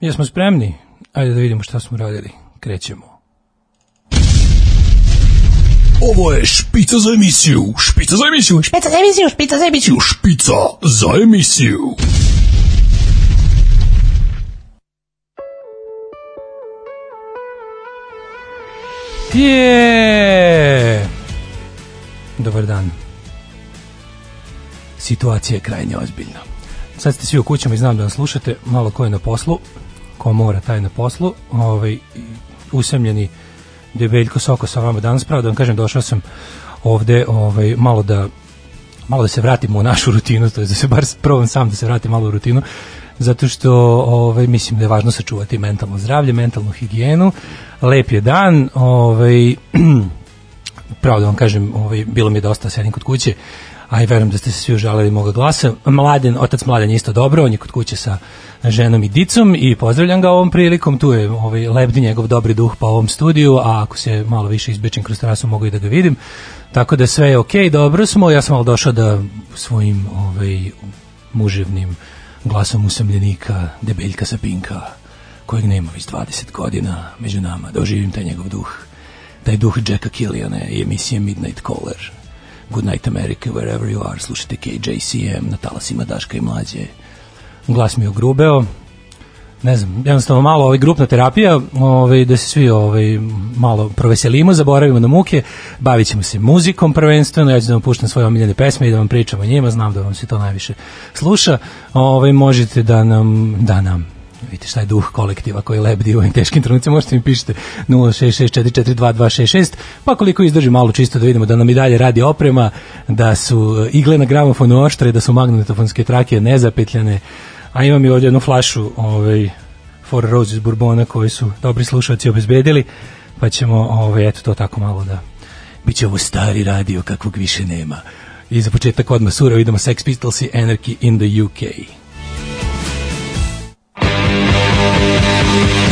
Jesmo spremni? Ajde da vidimo šta smo radili. Krećemo. Ovo je špica za emisiju, špica za emisiju, Špica za emisiju, špica za emisiju. špica za emisiju. Je! Dobar dan. Situacija je krajnje ozbiljna. Sad ste svi u kućama i znam da nas slušate, malo ko je na poslu, ko mora taj na poslu, ovaj, usamljeni debeljko soko sa vama danas, pravo da vam kažem, došao sam ovde ovaj, malo da malo da se vratimo u našu rutinu, to je da se bar probam sam da se vratim malo u rutinu, zato što ovaj, mislim da je važno sačuvati mentalno zdravlje, mentalnu higijenu. Lep je dan, ovaj, pravo da vam kažem, ovaj, bilo mi je dosta sedim kod kuće, a i verujem da ste se svi užalili moga glasa. Mladen, otac Mladen je isto dobro, on je kod kuće sa ženom i dicom i pozdravljam ga ovom prilikom, tu je ovaj, lebdi njegov dobri duh po ovom studiju, a ako se malo više izbečem kroz terasu mogu i da ga vidim. Tako da sve je okej, dobro smo, ja sam malo došao da svojim ovaj, muževnim glasom usamljenika, debeljka sa pinka, kojeg nema već 20 godina među nama, da oživim taj njegov duh taj duh Jacka Killiana i emisije Midnight Caller. Good Night America, wherever you are, slušajte KJCM na talasima Daška i Mlađe. Glas mi je ogrubeo, ne znam, jednostavno malo ovaj grupna terapija, ovaj da se svi ovaj malo proveselimo, zaboravimo na muke, bavit ćemo se muzikom prvenstveno, ja ću da vam puštam svoje omiljene pesme i da vam pričam o njima, znam da vam se to najviše sluša. Ovaj možete da nam da nam vidite šta je duh kolektiva koji lebdi u ovim teškim trenucima, možete mi pišete 066442266, pa koliko izdrži malo čisto da vidimo da nam i dalje radi oprema, da su igle na gramofonu oštre, da su magnetofonske trake nezapetljane, a imam i ovdje jednu flašu ovaj, Four Roses Bourbona koji su dobri slušalci obezbedili, pa ćemo ovaj, eto to tako malo da Biće ovo stari radio kakvog više nema. I za početak odmah sura idemo Sex Pistols i Anarchy in the UK. I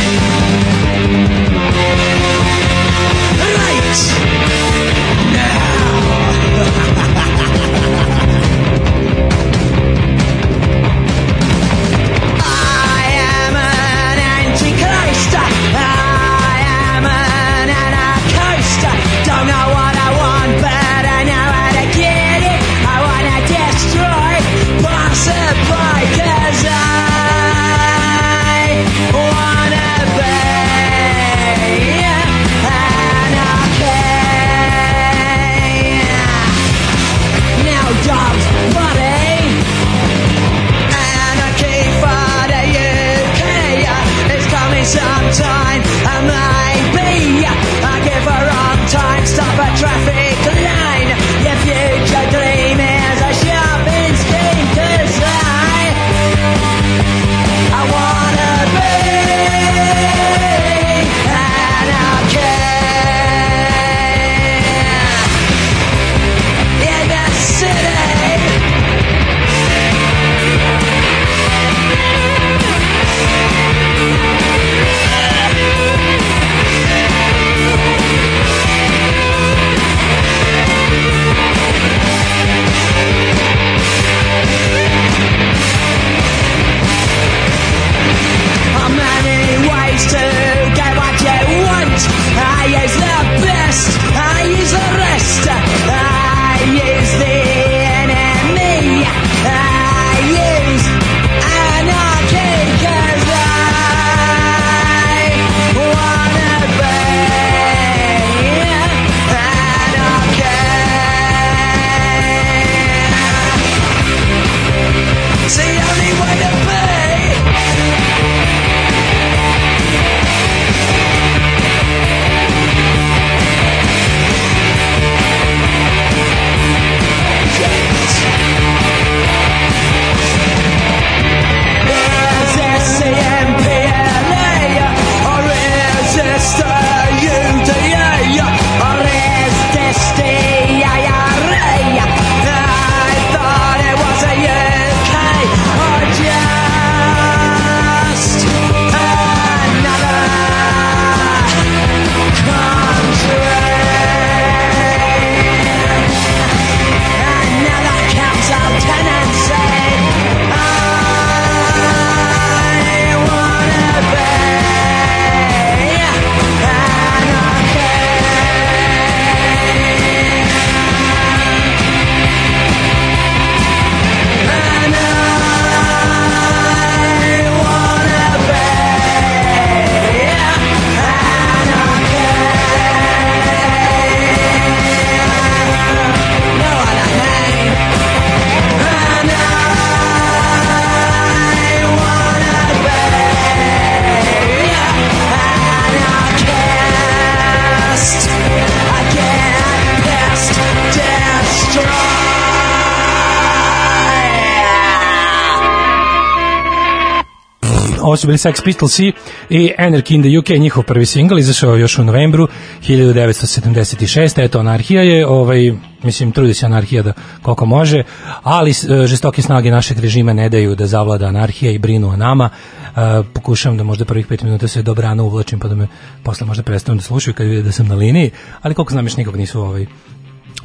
ovo su bili Sex Pistols i Anarchy in the UK, njihov prvi singl, izašao još u novembru 1976. Eto, anarhija je, ovaj, mislim, trudi se anarhija da koliko može, ali e, žestoke snage našeg režima ne daju da zavlada anarhija i brinu o nama. E, pokušavam da možda prvih pet minuta se dobrano uvlačim, pa da me posle možda prestanu da slušaju kad vide da sam na liniji, ali koliko znam još nikog nisu ovaj,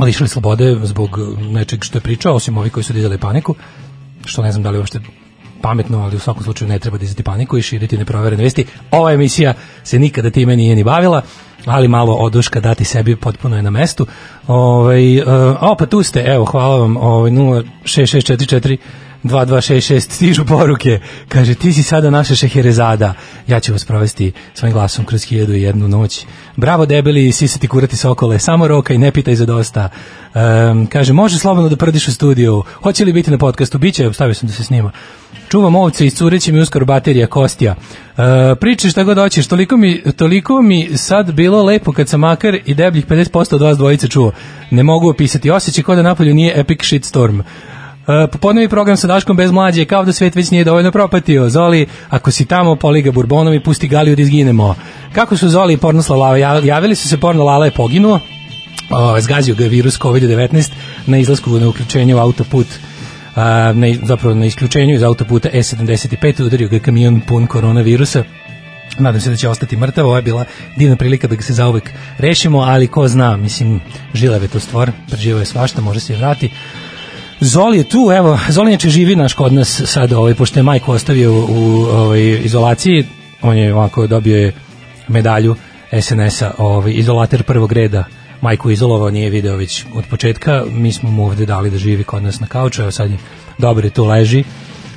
lišili slobode zbog nečeg što je pričao, osim ovih koji su dizali paniku, što ne znam da li uopšte pametno, ali u svakom slučaju ne treba dizati paniku i širiti neproverene vesti. Ova emisija se nikada time nije ni bavila, ali malo oduška dati sebi potpuno je na mestu. Ovaj uh, o pa tu ste, evo, hvala vam. Ovaj 06644 2266 stižu poruke. Kaže ti si sada naša šeherezada. Ja ću vas provesti svojim glasom kroz hiljadu i jednu noć. Bravo debeli, sisati kurati sokole, samo roka i ne pitaj za dosta. Um, kaže, može slobodno da prdiš u studiju. Hoće li biti na podcastu? Biće, stavio sam da se snima. Čuvam ovce i cureće mi uskoro baterija Kostija. Uh, priči šta god hoćeš, toliko mi, toliko mi sad bilo lepo kad sam makar i debljih 50% od vas dvojice čuo. Ne mogu opisati, osjećaj kao da napolju nije epic shitstorm. Uh, popodnevi program sa Daškom bez mlađe, kao da svet već nije dovoljno propatio. Zoli, ako si tamo, poliga Burbonom i pusti Galiju da izginemo. Kako su Zoli i Pornosla Lala? Javili su se, Porno Lala je poginuo, o, zgazio ga virus COVID-19 na izlasku na uključenju u autoput a, na, zapravo na isključenju iz autoputa E75 udario ga kamion pun koronavirusa nadam se da će ostati mrtav, ovo je bila divna prilika da ga se zauvek rešimo, ali ko zna, mislim, žilev je to stvar, preživo je svašta, može se i vrati. Zoli je tu, evo, Zoli neče živi naš kod nas sad, ovaj, pošto je majku ostavio u, u ovaj, izolaciji, on je ovako dobio je medalju SNS-a, ovaj, izolater prvog reda. Majku izolovao, nije video već od početka, mi smo mu ovde dali da živi kod nas na kauču, evo sad je dobro je tu leži,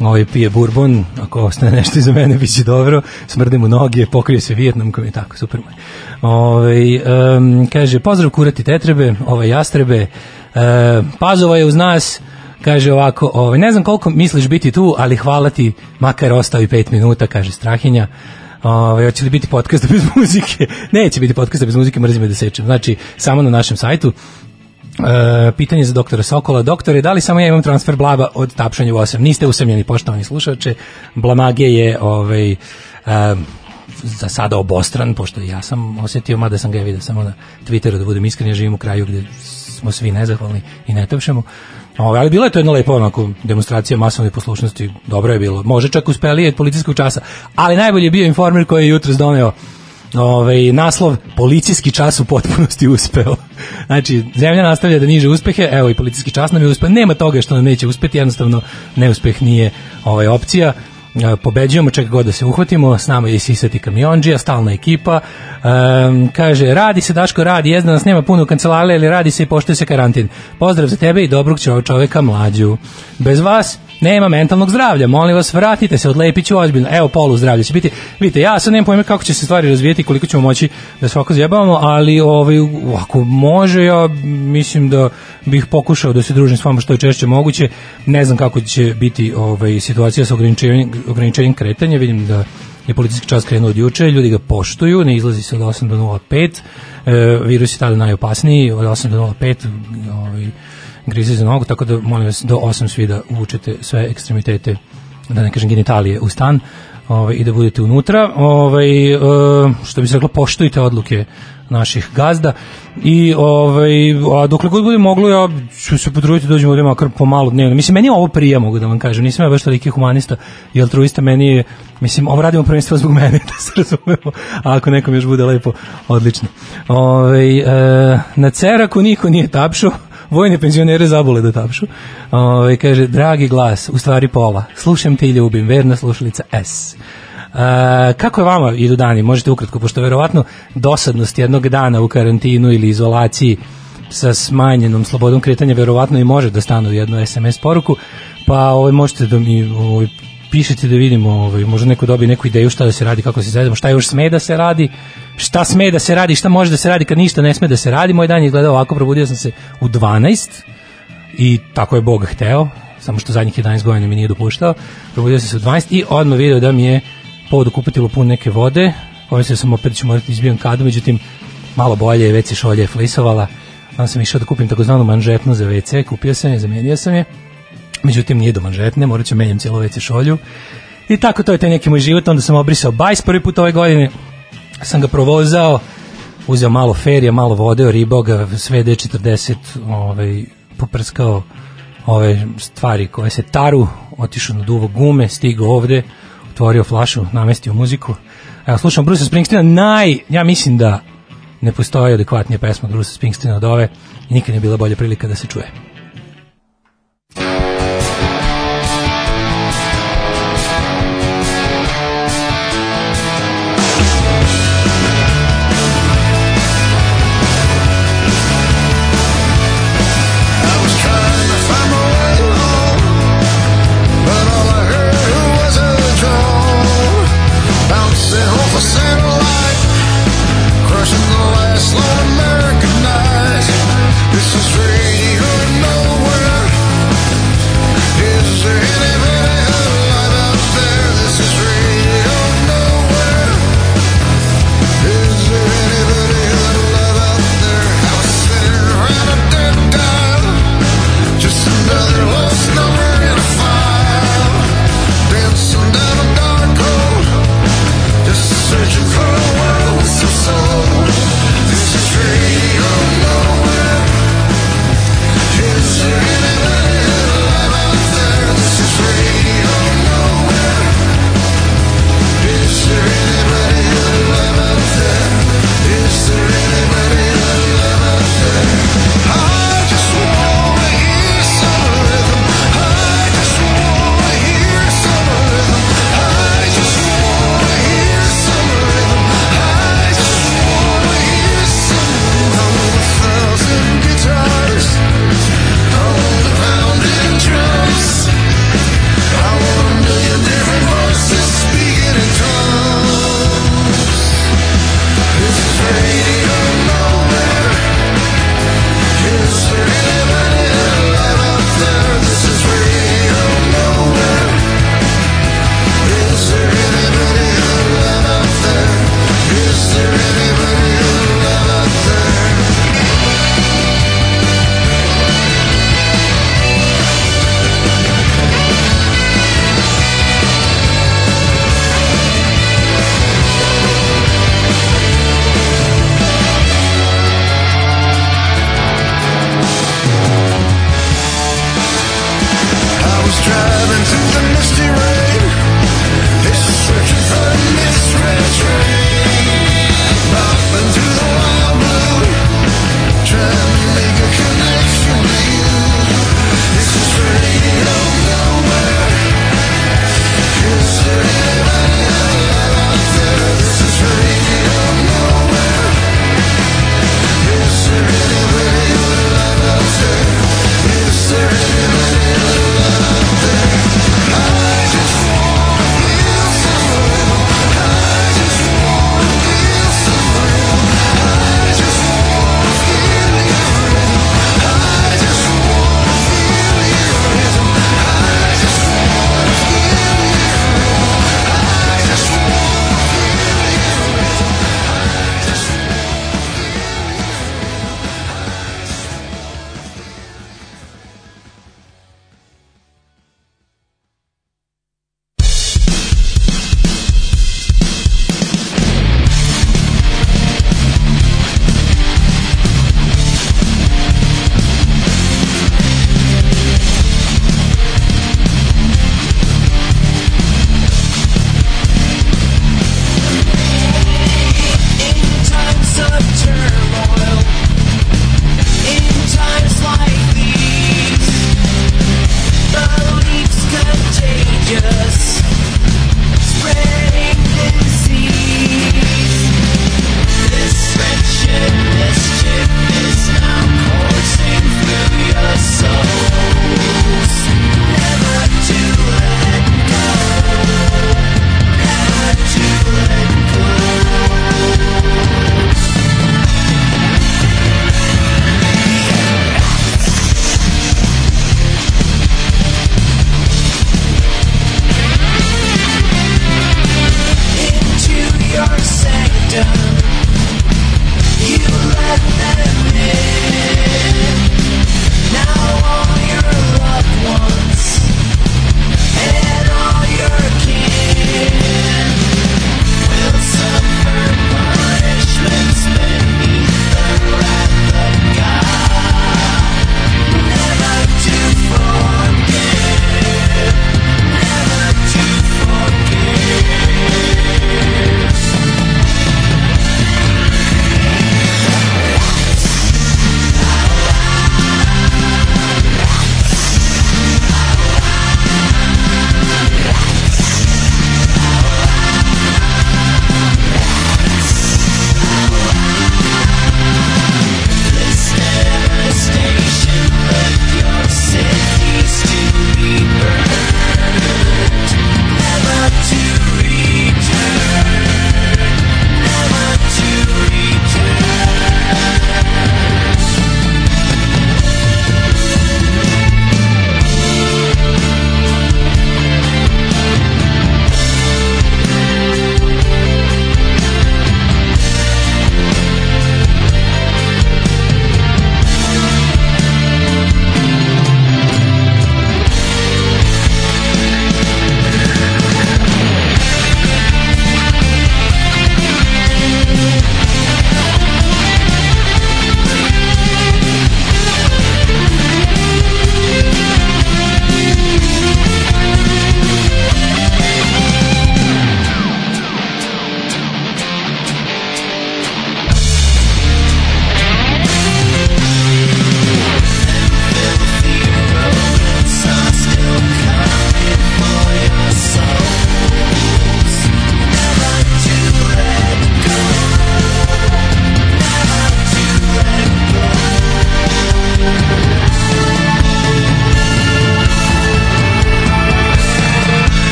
ovaj pije burbon, ako ostane nešto iza mene biće dobro, smrde mu noge, pokrije se Vijetnamkom i tako, super moj. Ovaj um, kaže, pozdrav kurati tetrebe, ovaj jastrebe, uh, Pazova je uz nas, kaže ovako, ovaj, ne znam koliko misliš biti tu, ali hvala ti, makar ostao i pet minuta, kaže Strahinja. Ove, hoće li biti podcast bez muzike? Neće biti podcast bez muzike, mrzimo da sečem. Znači, samo na našem sajtu. E, pitanje za doktora Sokola. Doktore, da li samo ja imam transfer blaba od tapšanja u 8? Niste usamljeni, poštovani slušače. Blamage je ovaj, e, za sada obostran, pošto ja sam osetio, mada sam ga ja vidio samo na Twitteru, da budem iskren, ja živim u kraju gde smo svi nezahvalni i ne tapšemo. Ove, ali bila je to jedna lepa onako demonstracija masovne poslušnosti, dobro je bilo. Može čak uspeli od policijskog časa, ali najbolje je bio informer koji je jutros doneo ovaj naslov policijski čas u potpunosti uspeo. Znači, zemlja nastavlja da niže uspehe, evo i policijski čas nam je uspeo. Nema toga što nam neće uspeti, jednostavno neuspeh nije ovaj opcija pobeđujemo, čeka god da se uhvatimo, s nama je Sisati kamionđija, stalna ekipa, um, kaže, radi se, Daško, radi, jezda nas nema puno kancelale, ali radi se i poštuje se karantin. Pozdrav za tebe i dobrog čoveka mlađu. Bez vas nema mentalnog zdravlja, molim vas, vratite se, odlepit ću ozbiljno, evo polu zdravlja će biti, vidite, ja sad nemam pojma kako će se stvari razvijeti, koliko ćemo moći da svako zjebavamo, ali ovaj, ako može, ja mislim da bih pokušao da se družim s vama što je češće moguće, ne znam kako će biti ovaj, situacija sa ograničenjem, ograničenjem kretanja, vidim da je policijski čas krenuo od juče, ljudi ga poštuju, ne izlazi se od 8 do 05, e, virus je tada najopasniji, od 8 do 05, ovaj, grize za nogu, tako da molim vas do 8 svi da uvučete sve ekstremitete, da ne kažem genitalije u stan ovaj, i da budete unutra. Ovaj, uh, što bi se reklo, poštujte odluke naših gazda i ovaj a dokle god bude moglo ja ću se potruditi da dođemo ovdje makar pomalo dnevno. Mislim meni je ovo prija mogu da vam kažem. Nisam ja baš toliki humanista i altruista meni je mislim ovo radimo prvenstveno zbog mene da se razumemo. A ako nekom još bude lepo, odlično. Ovaj e, na ceraku niko nije tapšo vojne penzionere zabole da tapšu. Ove, kaže, dragi glas, u stvari pola, slušam te i ljubim, verna slušalica S. Uh, kako je vama idu dani? Možete ukratko, pošto verovatno dosadnost jednog dana u karantinu ili izolaciji sa smanjenom slobodom kretanja verovatno i može da stane u jednu SMS poruku, pa ovaj, možete da mi ovaj, pišete da vidimo, ovaj, možda neko dobije neku ideju šta da se radi, kako se zajedamo, šta još sme da se radi, šta sme da se radi, šta može da se radi kad ništa ne sme da se radi. Moj dan je gledao ovako, probudio sam se u 12 i tako je Bog hteo, samo što zadnjih 11 godina mi nije dopuštao. Probudio sam se u 12 i odmah video da mi je povod kupitilu pun neke vode, pomislio sam opet ću morati izbijem kadu, međutim malo bolje, već se šolje flisovala, onda sam išao da kupim takozvanu manžetnu za WC, kupio sam je, zamenio sam je, međutim nije do manžetne, morat ću menjam cijelo WC šolju, I tako to je taj neki moj život, onda sam obrisao bajs prvi put ove godine, sam ga provozao, uzeo malo ferija, malo vode, ribao ga, sve D40, ovaj, poprskao ove stvari koje se taru, otišao na duvo gume, stigao ovde, otvorio flašu, namestio muziku. Evo, slušam Bruce Springsteena, naj, ja mislim da ne postoji adekvatnija pesma Bruce Springsteena od ove i nikad nije bila bolja prilika da se čuje.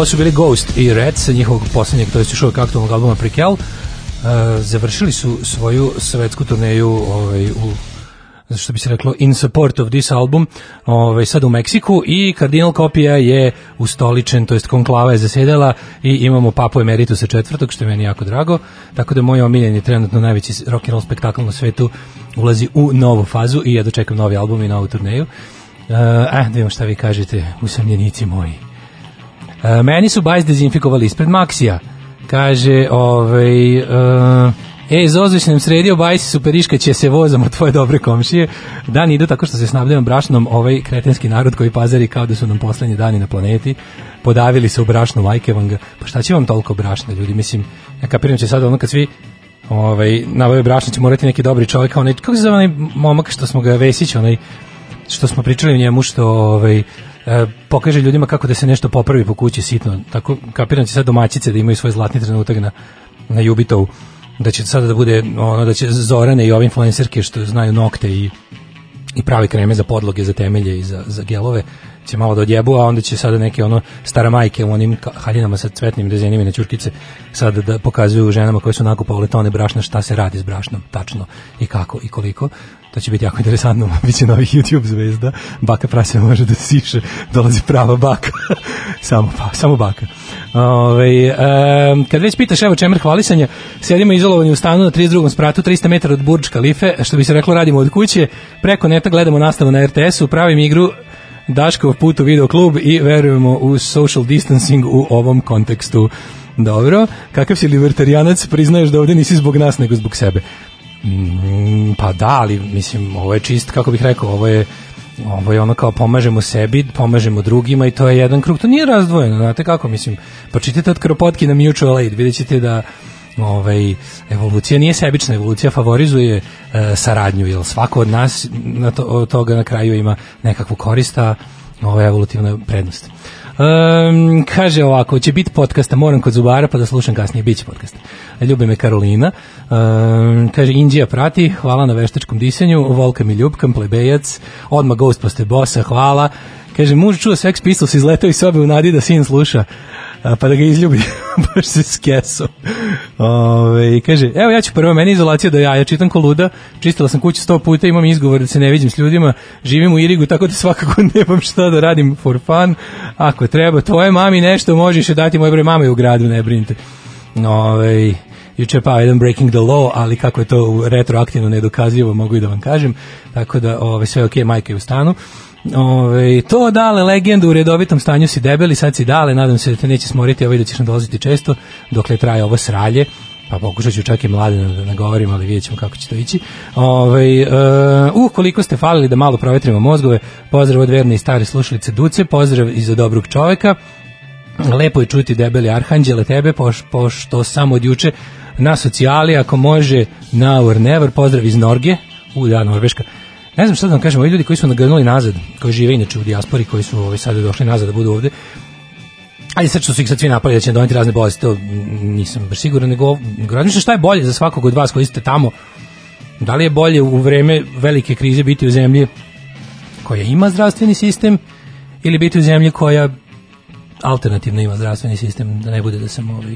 Ovo su bili Ghost i Red sa njihovog poslednjeg, to je još uvijek aktualnog albuma Prequel. Uh, završili su svoju svetsku turneju ovaj, u što bi se reklo in support of this album ovaj, sad u Meksiku i kardinal kopija je ustoličen, to jest konklava je zasedala i imamo papu emeritusa četvrtog što je meni jako drago, tako da moj omiljeni trenutno najveći rock and roll spektakl na svetu ulazi u novu fazu i ja dočekam novi album i novu turneju Uh, eh, da vidimo šta vi kažete, usamljenici moji. Uh, meni su bajs dezinfikovali ispred Maksija. Kaže, ovaj... Uh, E, Zozo si nam sredio, bajsi superiška će se vozamo tvoje dobre komšije. Dan idu tako što se snabdajom brašnom ovaj kretenski narod koji pazari kao da su nam poslednji dani na planeti. Podavili se u brašnu majke vam ga. Pa šta će vam toliko brašna, ljudi? Mislim, ja kapiram će sad ono kad svi ovaj, nabave brašna će morati neki dobri čovjek, onaj, kako se zove onaj momak što smo ga Vesić, onaj što smo pričali njemu što ovaj e, pokaže ljudima kako da se nešto popravi po kući sitno. Tako kapiram će sad domaćice da imaju svoj zlatni trenutak na na Jubitovu da će sada da bude ono da će Zorane i ove influencerke što znaju nokte i i pravi kreme za podloge, za temelje i za, za gelove će malo da odjebu, a onda će sada neke ono stara majke u onim haljinama sa cvetnim rezenima na ćurkice sad da pokazuju ženama koje su nakupovale tone brašna šta se radi s brašnom, tačno i kako i koliko. To će biti jako interesantno, biće novih YouTube zvezda. Baka prase može da siše, dolazi prava baka. samo, pa, samo baka. Ove, um, kad već pitaš evo čemer hvalisanja, sedimo izolovani u stanu na 32. spratu, 300 metara od Burđ Kalife, što bi se reklo radimo od kuće, preko neta gledamo nastavu na RTS-u, pravim igru Daškov put u video klub i verujemo u social distancing u ovom kontekstu. Dobro, kakav si libertarijanac, priznaješ da ovde nisi zbog nas, nego zbog sebe. Mm, pa da, ali mislim, ovo je čist, kako bih rekao, ovo je ovo je ono kao pomažemo sebi, pomažemo drugima i to je jedan krug, to nije razdvojeno, znate kako, mislim, počitajte od Kropotki na Mutual Aid, vidjet ćete da ovaj, evolucija nije sebična, evolucija favorizuje e, saradnju, jer svako od nas na to, od toga na kraju ima nekakvu korista, je evolutivna prednost. Um, kaže ovako, će biti podcasta, moram kod Zubara pa da slušam kasnije, bit će podcasta. Ljubi me Karolina. Um, kaže, Indija prati, hvala na veštačkom disanju, Volka mi ljubkam, plebejac, odmah Ghost poste bosa, hvala. Kaže, muž čuo Sex Pistols, izletao iz sobe u nadi da sin sluša pa da ga izljubi, baš se skeso. Ove, kaže, evo ja ću prvo, meni izolacija do jaja, čitam ko luda, čistila sam kuću sto puta, imam izgovor da se ne vidim s ljudima, živim u Irigu, tako da svakako nemam šta da radim for fun, ako treba, tvoje mami nešto možeš je dati, moje bre mama je u gradu, ne brinite. Ove, juče pa jedan breaking the law, ali kako je to retroaktivno nedokazivo, mogu i da vam kažem, tako da ove, sve ok, majka je u stanu. Ove, to dale legendu u redovitom stanju si debeli, sad si dale, nadam se da te neće smoriti ovaj da ćeš nadolaziti često dokle traje ovo sralje. Pa pokušat ću čak i mlade da nagovorim, ali vidjet ćemo kako će to ići. Ove, uh, uh, koliko ste falili da malo provetrimo mozgove, pozdrav od verne i stare slušalice Duce, pozdrav i za dobrog čoveka, lepo je čuti debeli arhanđele tebe, poš, pošto samo od juče na socijali, ako može, now or never, pozdrav iz Norge, u da, Norveška, ne znam šta da vam kažem, ovi ljudi koji su nagrnuli nazad, koji žive inače u dijaspori, koji su ovaj, sada došli nazad da budu ovde, Ali sad što su ih sad svi napali da će doneti razne bolesti, to nisam baš siguran, nego razmišljam šta je bolje za svakog od vas koji ste tamo. Da li je bolje u vreme velike krize biti u zemlji koja ima zdravstveni sistem ili biti u zemlji koja alternativno ima zdravstveni sistem, da ne bude da sam ovaj,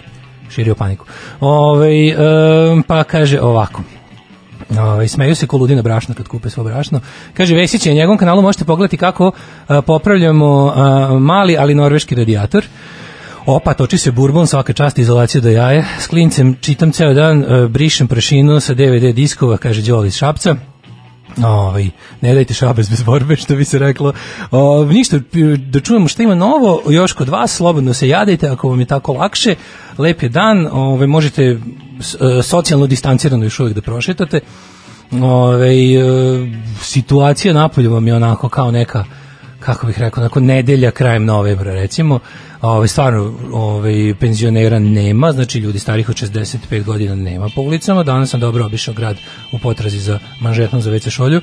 širio paniku. Ove, um, pa kaže ovako. Ovaj smeju se koludina brašna kad kupe svo brašno. Kaže Vesić, na njegovom kanalu možete pogledati kako a, popravljamo a, mali ali norveški radijator. Opa, toči se burbon, svaka čast izolacija do jaje. S klincem čitam ceo dan, a, brišem prašinu sa DVD diskova, kaže Đoli iz Šapca. Ovaj, ne dajte šabes bez borbe, što bi se reklo. O, ništa, da čujemo šta ima novo, još kod vas, slobodno se jadajte, ako vam je tako lakše. Lep je dan, ovaj, možete socijalno distancirano još uvijek da prošetate. Ove, e, situacija napolju vam je onako kao neka kako bih rekao, nakon nedelja krajem novembra recimo, ovaj stvarno ovaj penzionera nema, znači ljudi starih od 65 godina nema po ulicama. Danas sam dobro obišao grad u potrazi za manžetom za WC šolju.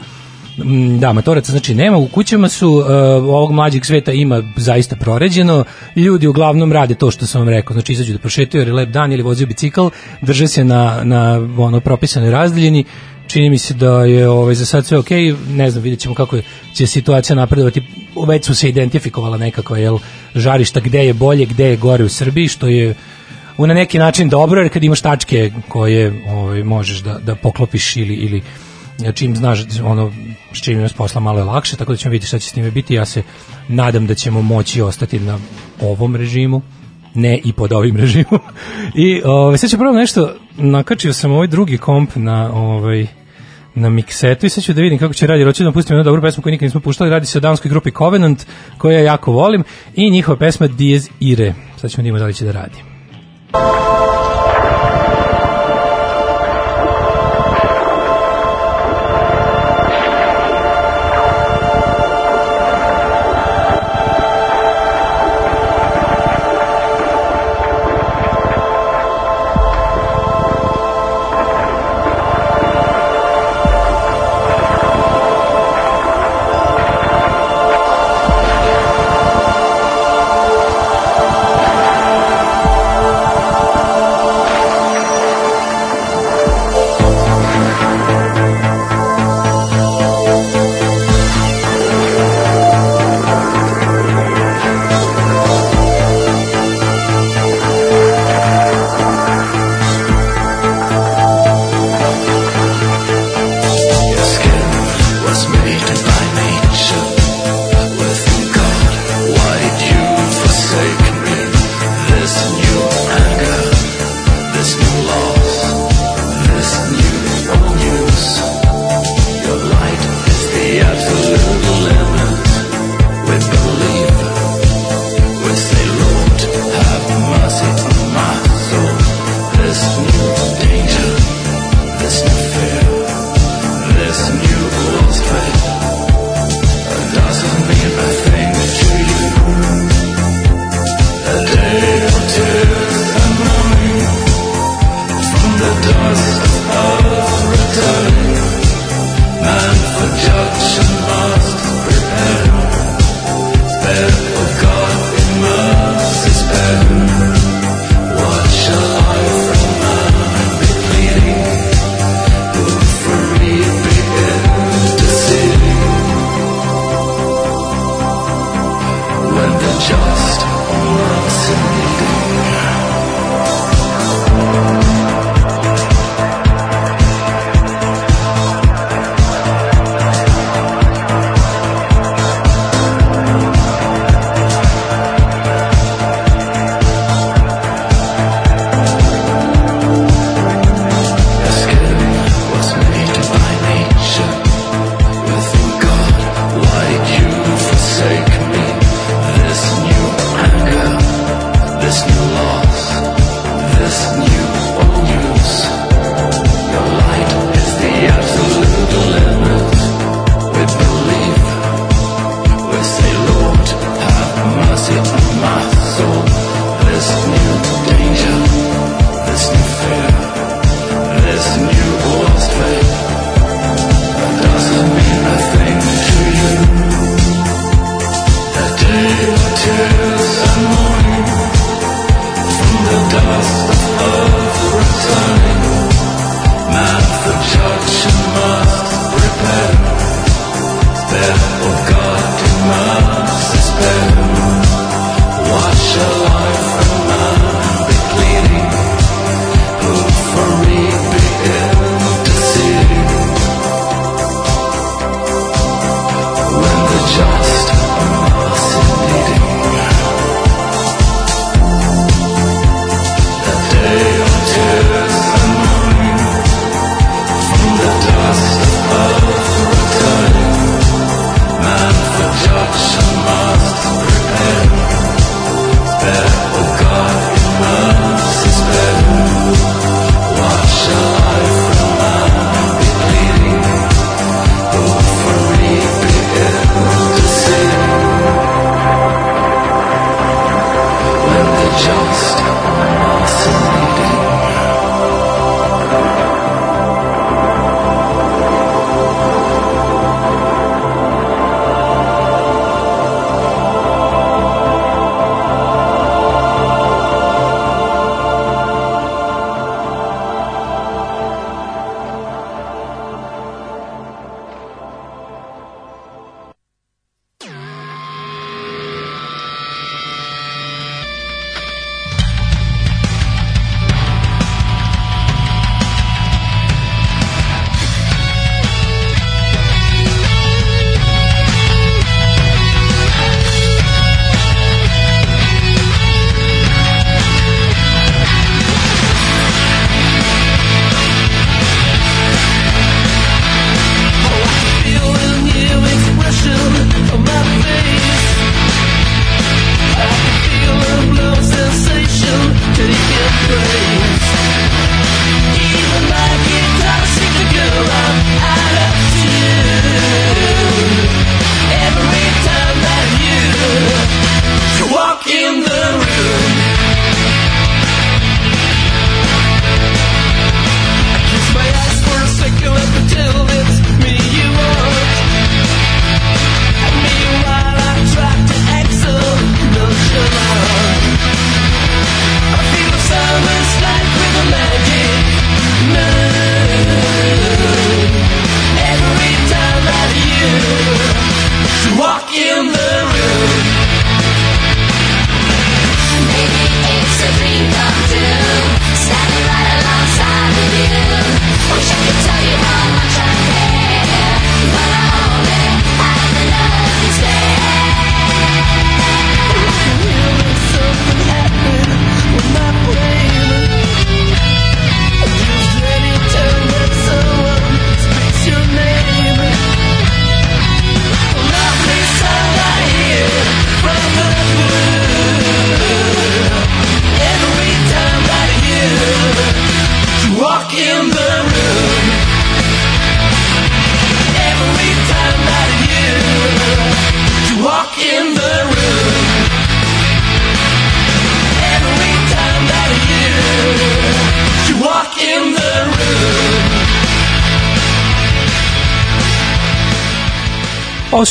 Mm, Da, matoraca znači nema, u kućama su uh, ovog mlađeg sveta ima zaista proređeno, ljudi uglavnom rade to što sam vam rekao, znači izađu da prošetaju jer je lep dan ili vozio bicikl, drže se na, na ono propisanoj razdaljini, čini mi se da je ovaj, za sad sve ok, ne znam, vidjet ćemo kako će situacija napredovati. Već su se identifikovala nekakva jel, žarišta gde je bolje, gde je gore u Srbiji, što je u na neki način dobro, jer kad imaš tačke koje ovaj, možeš da, da poklopiš ili, ili čim znaš ono s čim imaš posla malo je lakše, tako da ćemo vidjeti šta će s time biti. Ja se nadam da ćemo moći ostati na ovom režimu, ne i pod ovim režimom. I ovaj sad ću prvo nešto nakačio sam ovaj drugi komp na ovaj na miksetu i sad ću da vidim kako će radi. Hoću da pustim jednu dobru pesmu koju nikad nismo puštali. Radi se o danskoj grupi Covenant, koju ja jako volim i njihova pesma Diez Ire. Sad ćemo da da li će da radi.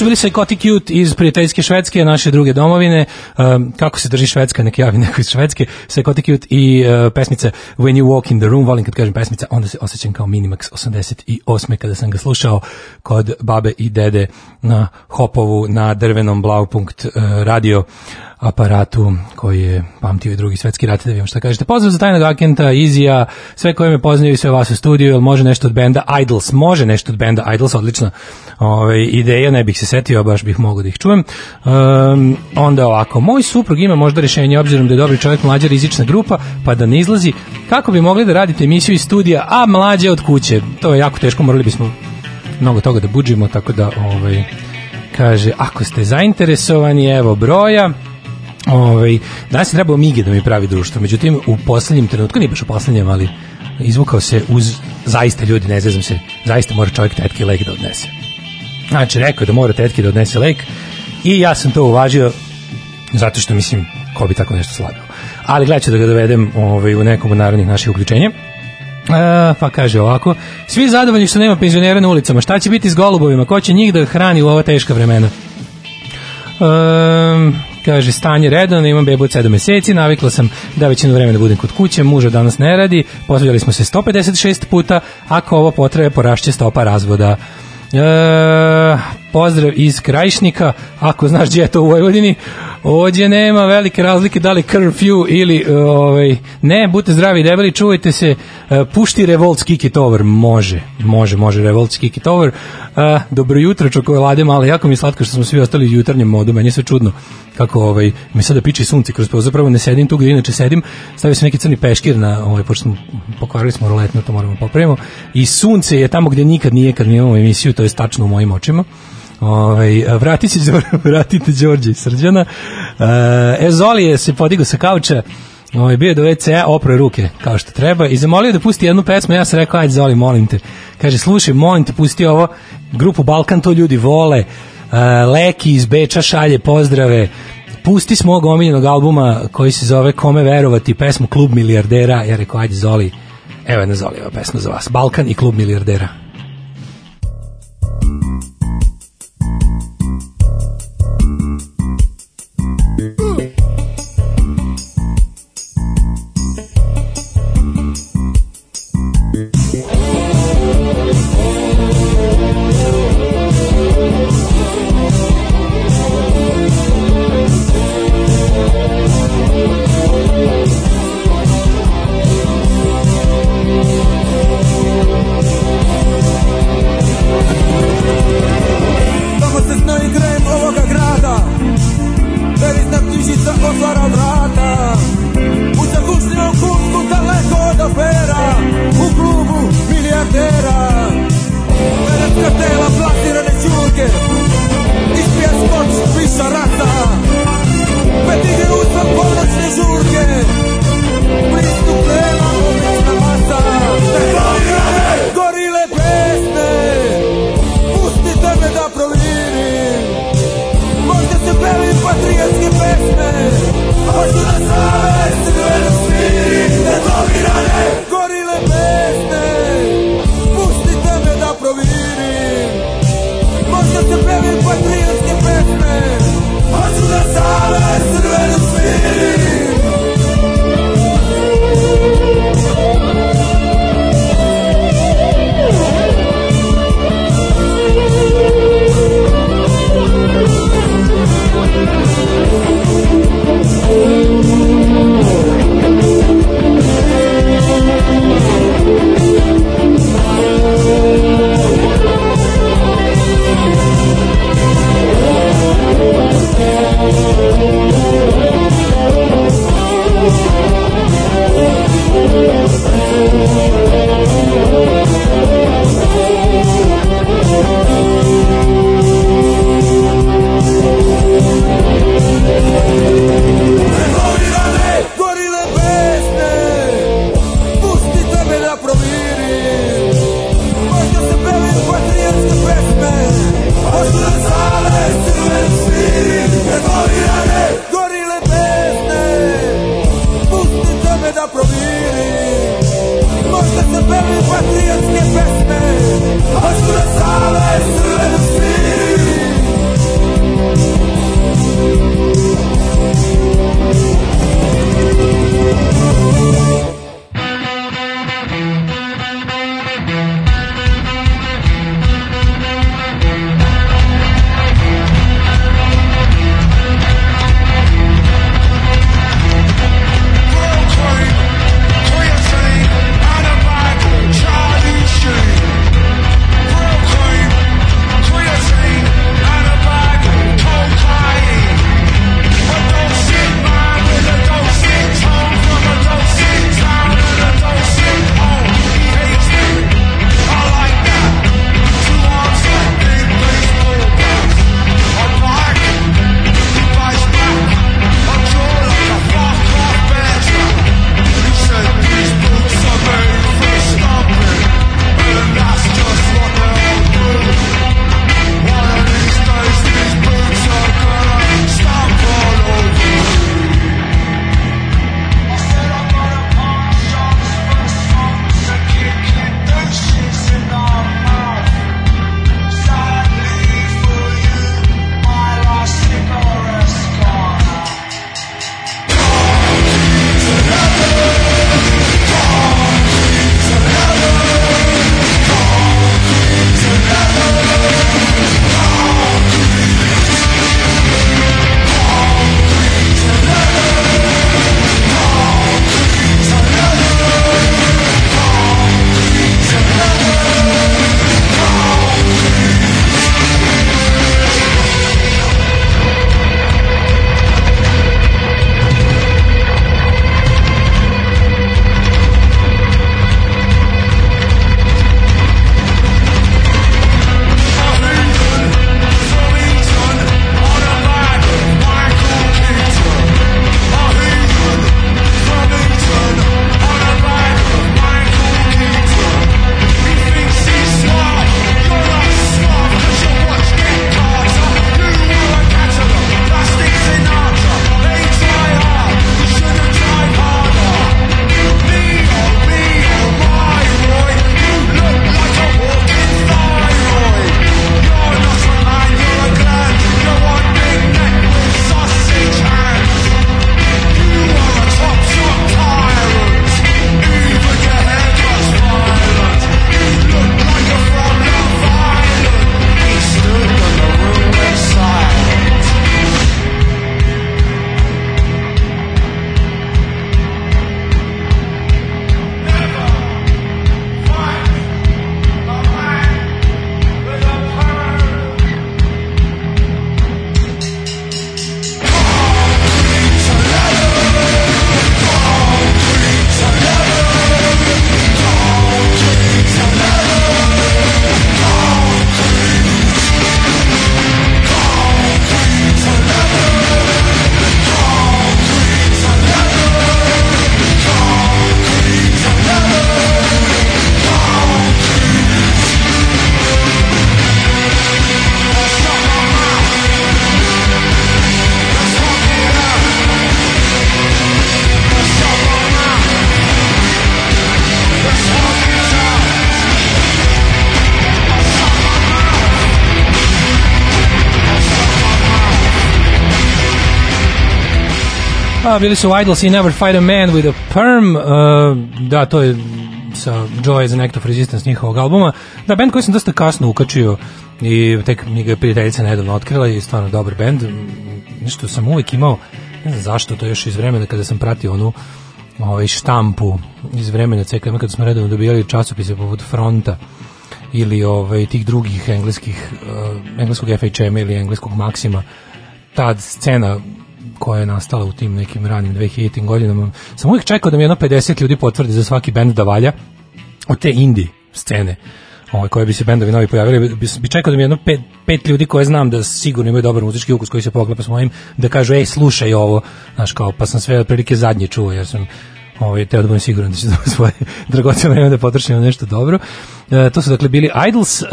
Su bili Psychotic Youth iz prijateljske Švedske, naše druge domovine. Um, kako se drži Švedska, nek javi neko iz Švedske. Psychotic Youth i uh, pesmica When You Walk in the Room. Volim kad kažem pesmica, onda se osjećam kao Minimax 88. kada sam ga slušao kod babe i dede na Hopovu na drvenom Blaupunkt uh, radio aparatu koji je pamtio i drugi svetski rat, da vidimo šta kažete. Pozdrav za tajnog agenta, Izija, sve koje me poznaju i sve vas u studiju, jel može nešto od benda Idols? Može nešto od benda Idols, odlična ovaj, ideja, ne bih se setio, baš bih mogao da ih čujem. Um, onda ovako, moj suprug ima možda rešenje, obzirom da je dobri čovjek mlađa rizična grupa, pa da ne izlazi, kako bi mogli da radite emisiju iz studija, a mlađe od kuće? To je jako teško, morali bismo mnogo toga da budžimo, tako da ovaj, kaže, ako ste zainteresovani, evo broja, Ovaj danas je trebao Mige da mi pravi društvo. Međutim u poslednjem trenutku, nije baš u poslednjem, ali izvukao se uz zaista ljudi, ne znam se, zaista mora čovjek tetke lek da odnese. Znači, rekao je da mora tetke da odnese lek i ja sam to uvažio zato što mislim, ko bi tako nešto slagao. Ali gledat ću da ga dovedem ovaj, u nekom od narodnih naših uključenja. E, pa kaže ovako, svi zadovoljni što nema penzionera na ulicama, šta će biti s golubovima, ko će njih da hrani u ova teška vremena? Um, kaže stanje redovno, imam bebu od 7 meseci, navikla sam da većinu vremena budem kod kuće, muža danas ne radi, posvađali smo se 156 puta, ako ovo potrebe porašće stopa razvoda. E, pozdrav iz Krajišnika, ako znaš gdje je to u Vojvodini, ovdje nema velike razlike da li curfew ili ovaj, ne, budite zdravi i debeli, čuvajte se, e, pušti Revolt Kick It Over, može, može, može Revolt Kick It Over, e, dobro jutro čokolade male, jako mi je slatko što smo svi ostali u jutarnjem modu, meni je sve čudno kako ovaj, mi sada piči sunce kroz prozor, zapravo ne sedim tu gdje inače sedim, stavio sam neki crni peškir na, ovaj, pošto smo pokvarili smo roletno, to moramo popravimo, i sunce je tamo gdje nikad nije kad mi imamo emisiju, to je tačno u mojim očima, Ovaj vratit će vratite Đorđe Srđana. E, Zoli je se podigao sa kauča. Ovaj bio do WC-a, opro je ruke kao što treba i zamolio da pusti jednu pesmu. Ja sam rekao ajde Zoli, molim te. Kaže slušaj, molim te pusti ovo grupu Balkan to ljudi vole. Leki iz Beča šalje pozdrave. Pusti s mog omiljenog albuma koji se zove Kome verovati, pesmu Klub milijardera. Ja rekao ajde Zoli. Evo jedna Zoli, ova pesma za vas. Balkan i Klub milijardera. Pa, bili su Idols i Never Fight a Man with a Perm. Uh, da, to je sa Joy an Act of Resistance njihovog albuma. Da, band koji sam dosta kasno ukačio i tek mi ga je prijateljica nedavno otkrila i stvarno dobar band. Nešto sam uvijek imao, ne znam zašto, to je još iz vremena kada sam pratio onu ovaj štampu iz vremena CKM kada smo redovno dobijali časopise poput Fronta ili ovaj tih drugih engleskih uh, engleskog FHM ili engleskog Maxima ta scena koja je nastala u tim nekim ranim 2000 godinama sam uvijek čekao da mi jedno 50 ljudi potvrdi za svaki bend da valja od te indie scene ovaj, koje bi se bendovi novi pojavili, bi, bi čekao da mi jedno pet, pet ljudi koje znam da sigurno imaju dobar muzički ukus koji se poklapa s mojim, da kažu, ej, slušaj ovo, znaš, kao, pa sam sve otprilike zadnje čuo, jer sam ovaj, teo da budem siguran da će za svoje dragoceno vreme da potrošim nešto dobro. E, to su dakle bili Idols. E,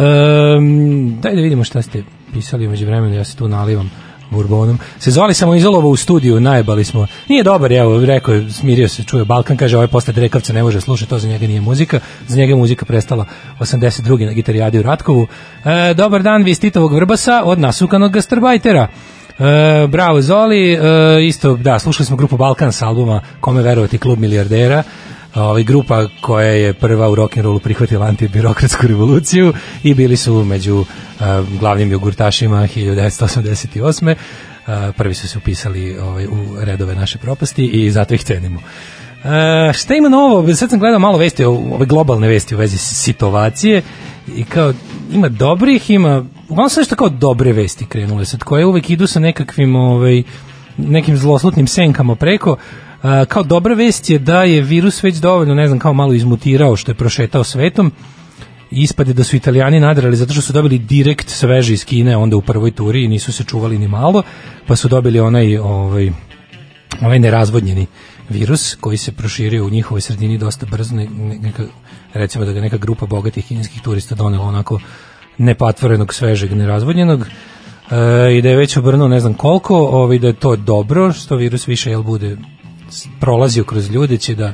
daj da vidimo šta ste pisali umeđu vremenu, ja se tu nalivam Bourbonom. Se zvali samo izolovo u studiju, najbali smo. Nije dobar, evo, rekao je, smirio se, čuje Balkan, kaže, ovaj posle Drekavca ne može slušati, to za njega nije muzika. Za njega je muzika prestala 82. na gitarijadi u Ratkovu. E, dobar dan, vi iz Titovog Vrbasa od nasukanog gastarbajtera. E, bravo Zoli, e, isto, da, slušali smo grupu Balkan s albuma Kome verovati klub milijardera ovaj grupa koja je prva u rock and rollu prihvatila antibirokratsku revoluciju i bili su među uh, glavnim jogurtašima 1988. Uh, prvi su se upisali ovaj, u redove naše propasti i zato ih cenimo. Uh, šta ima novo? Sad sam gledao malo vesti, ove globalne vesti u vezi situacije i kao ima dobrih, ima uglavnom sve što kao dobre vesti krenule sad, koje uvek idu sa nekakvim ovaj, nekim zloslutnim senkama preko A, kao dobra vest je da je virus već dovoljno, ne znam, kao malo izmutirao što je prošetao svetom. Ispade da su Italijani nadrali zato što su dobili direkt sveže iz Kine onda u prvoj turi i nisu se čuvali ni malo, pa su dobili onaj ovaj ovaj nerazvodnjeni virus koji se proširio u njihovoj sredini dosta brzo, ne, neka, recimo da ga neka grupa bogatih kineskih turista donela onako nepatvorenog, svežeg, nerazvodnjenog e, i da je već obrnuo ne znam koliko, ovaj, da je to dobro, što virus više jel bude prolazio kroz ljude će da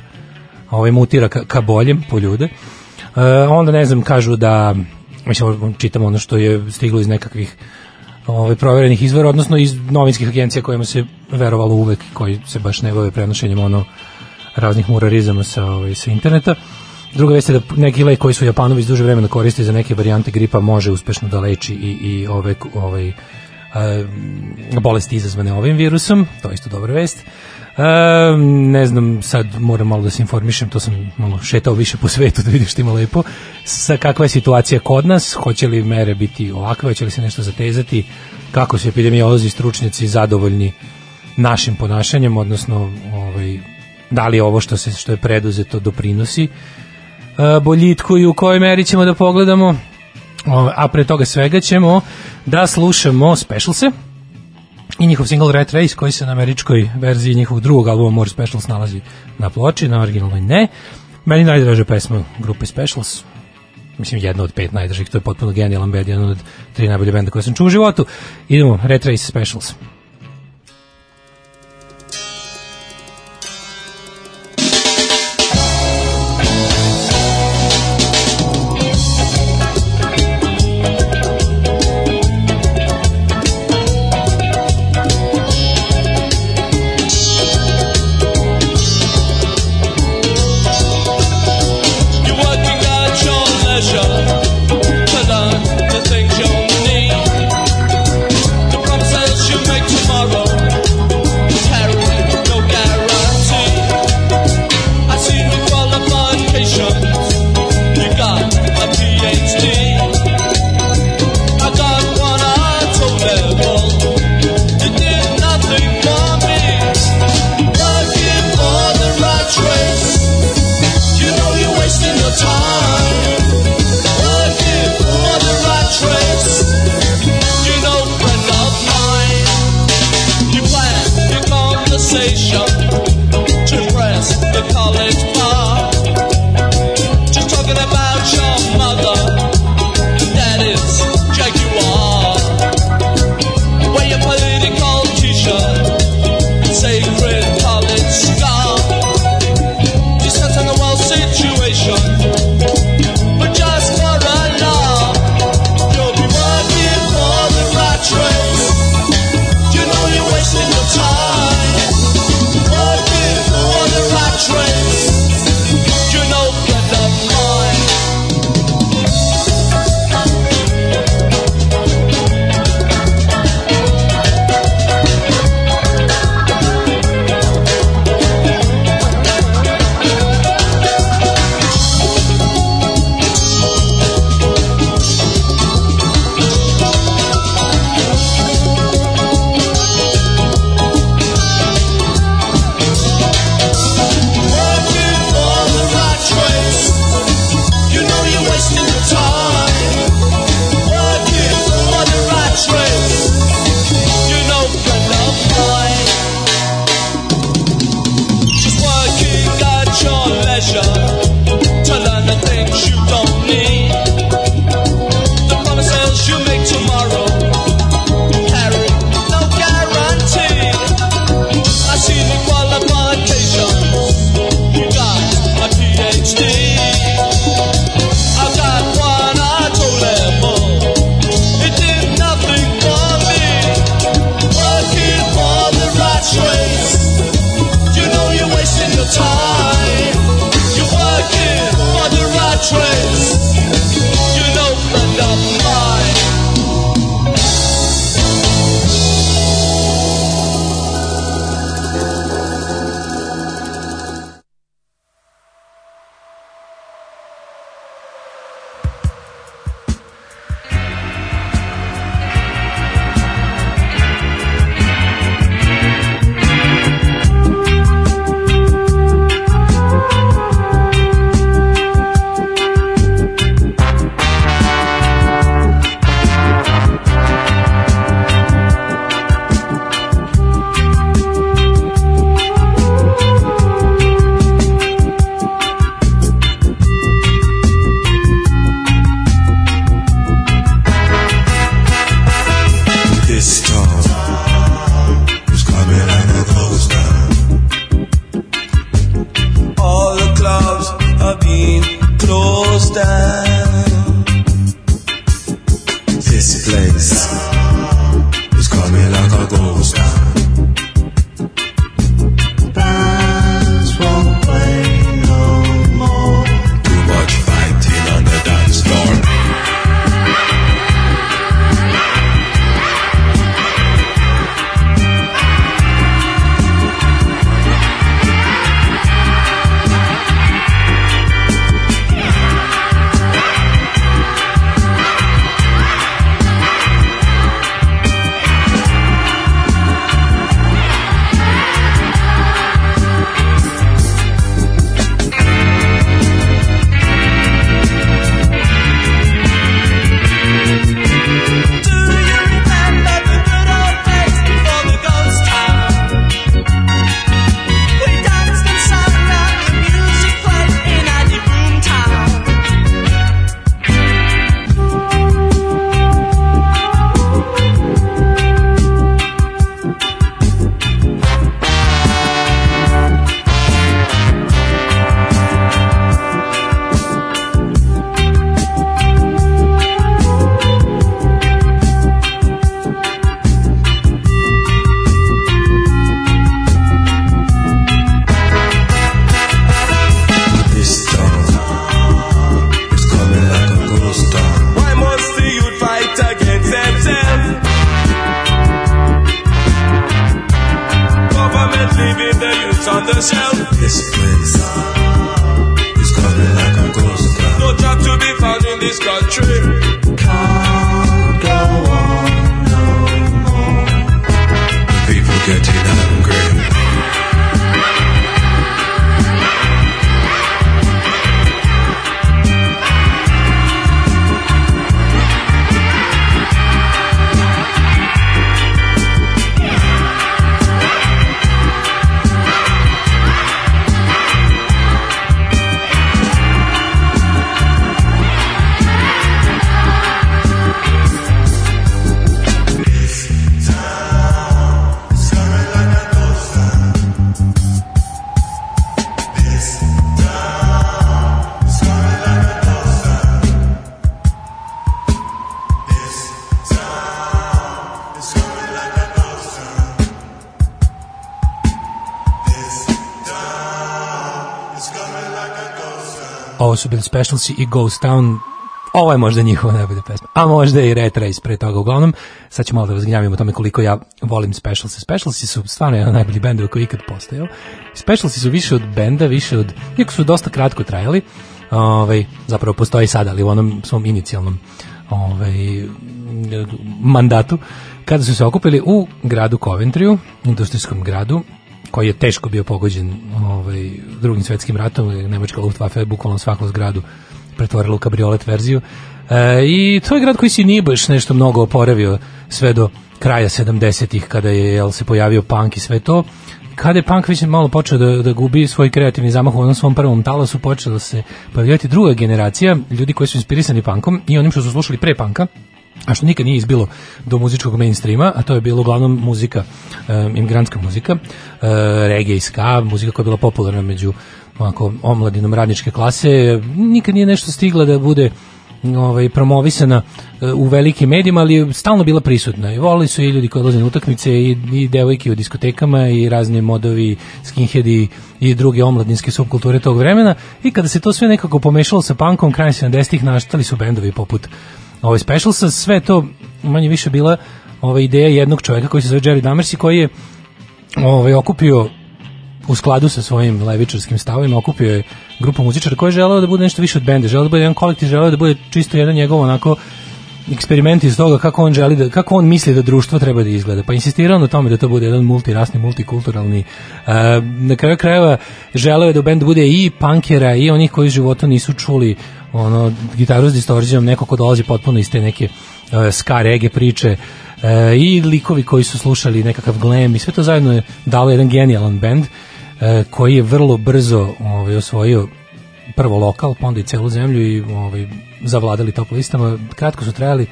ovaj mutira ka, ka boljem po ljude. E, onda ne znam kažu da mislim čitamo ono što je stiglo iz nekakvih ovaj proverenih izvora odnosno iz novinskih agencija kojima se verovalo uvek koji se baš ne bave prenošenjem ono raznih murarizama sa ovaj sa interneta. Druga vest je da neki lek koji su Japanovi iz duže vremena koriste za neke varijante gripa može uspešno da leči i, i ove, ovaj, uh, bolesti izazvane ovim virusom, to je isto dobra vest. E, ne znam, sad moram malo da se informišem, to sam malo šetao više po svetu da vidim što ima lepo. Sa kakva je situacija kod nas, hoće li mere biti ovakve, hoće li se nešto zatezati, kako su epidemiolozi stručnjaci zadovoljni našim ponašanjem, odnosno ovaj, da li ovo što se što je preduzeto doprinosi e, boljitku i u kojoj meri ćemo da pogledamo? A pre toga svega ćemo da slušamo specialse i njihov single Red Race koji se na američkoj verziji njihovog drugog albuma More Specials nalazi na ploči, na originalnoj ne. Meni najdraža pesma grupe Specials, mislim jedna od pet najdražih, to je potpuno genijalan band, jedan od tri najbolje benda koje sam čuo u životu. Idemo, Red Race Specials. The youth Bili Specialsi i Ghost Town. Ovo je možda njihova najbolja pesma. A možda i Red Race pre toga. Uglavnom, sad ću malo da vas gnjavim o tome koliko ja volim Specialsi. Specialsi su stvarno jedan od najboljih bendova koji je ikad postojao. Specialsi su više od benda, više od... Iako su dosta kratko trajali, ovaj, zapravo postoji sada, ali u onom svom inicijalnom ovaj, mandatu, kada su se okupili u gradu Coventryu, industrijskom gradu, koji je teško bio pogođen ovaj, drugim svetskim ratom, nemačka Luftwaffe je bukvalno svaku zgradu pretvorila u kabriolet verziju. E, I to je grad koji se nije baš nešto mnogo oporavio sve do kraja 70-ih kada je jel, se pojavio punk i sve to. Kada je punk već malo počeo da, da gubi svoj kreativni zamah u onom svom prvom talasu, počela se pojavljati druga generacija ljudi koji su inspirisani punkom i onim što su slušali pre punka, a što nikad nije izbilo do muzičkog mainstreama, a to je bilo uglavnom muzika, um, imigrantska muzika, uh, reggae i ska, muzika koja je bila popularna među onako, omladinom radničke klase, nikad nije nešto stigla da bude ovaj promovisana e, u velikim medijima, ali je stalno bila prisutna. I volili su i ljudi koji odlaze na utakmice i, i devojke u diskotekama i razni modovi, skinheadi i druge omladinske subkulture tog vremena. I kada se to sve nekako pomešalo sa punkom krajem 70-ih, naštali su bendovi poput ovaj Specialsa, sve to manje više bila ova ideja jednog čovjeka koji se zove Jerry Damers i koji je ovaj okupio u skladu sa svojim levičarskim stavovima okupio je grupu muzičara koji je želeo da bude nešto više od benda, želeo da bude jedan kolektiv, želeo da bude čisto jedan njegov onako eksperiment iz toga kako on želi da kako on misli da društvo treba da izgleda. Pa insistirao na tome da to bude jedan multirasni, multikulturalni. Uh, na kraju krajeva želeo je da u bude i punkera i onih koji u životu nisu čuli ono gitaru s distorzijom, neko ko dolazi potpuno iz te neke uh, ska reggae priče uh, i likovi koji su slušali nekakav glam i sve to zajedno je dalo jedan genijalan bend uh, koji je vrlo brzo ovaj, osvojio prvo lokal, pa onda i celu zemlju i ovaj, zavladali top listama. Kratko su trajali,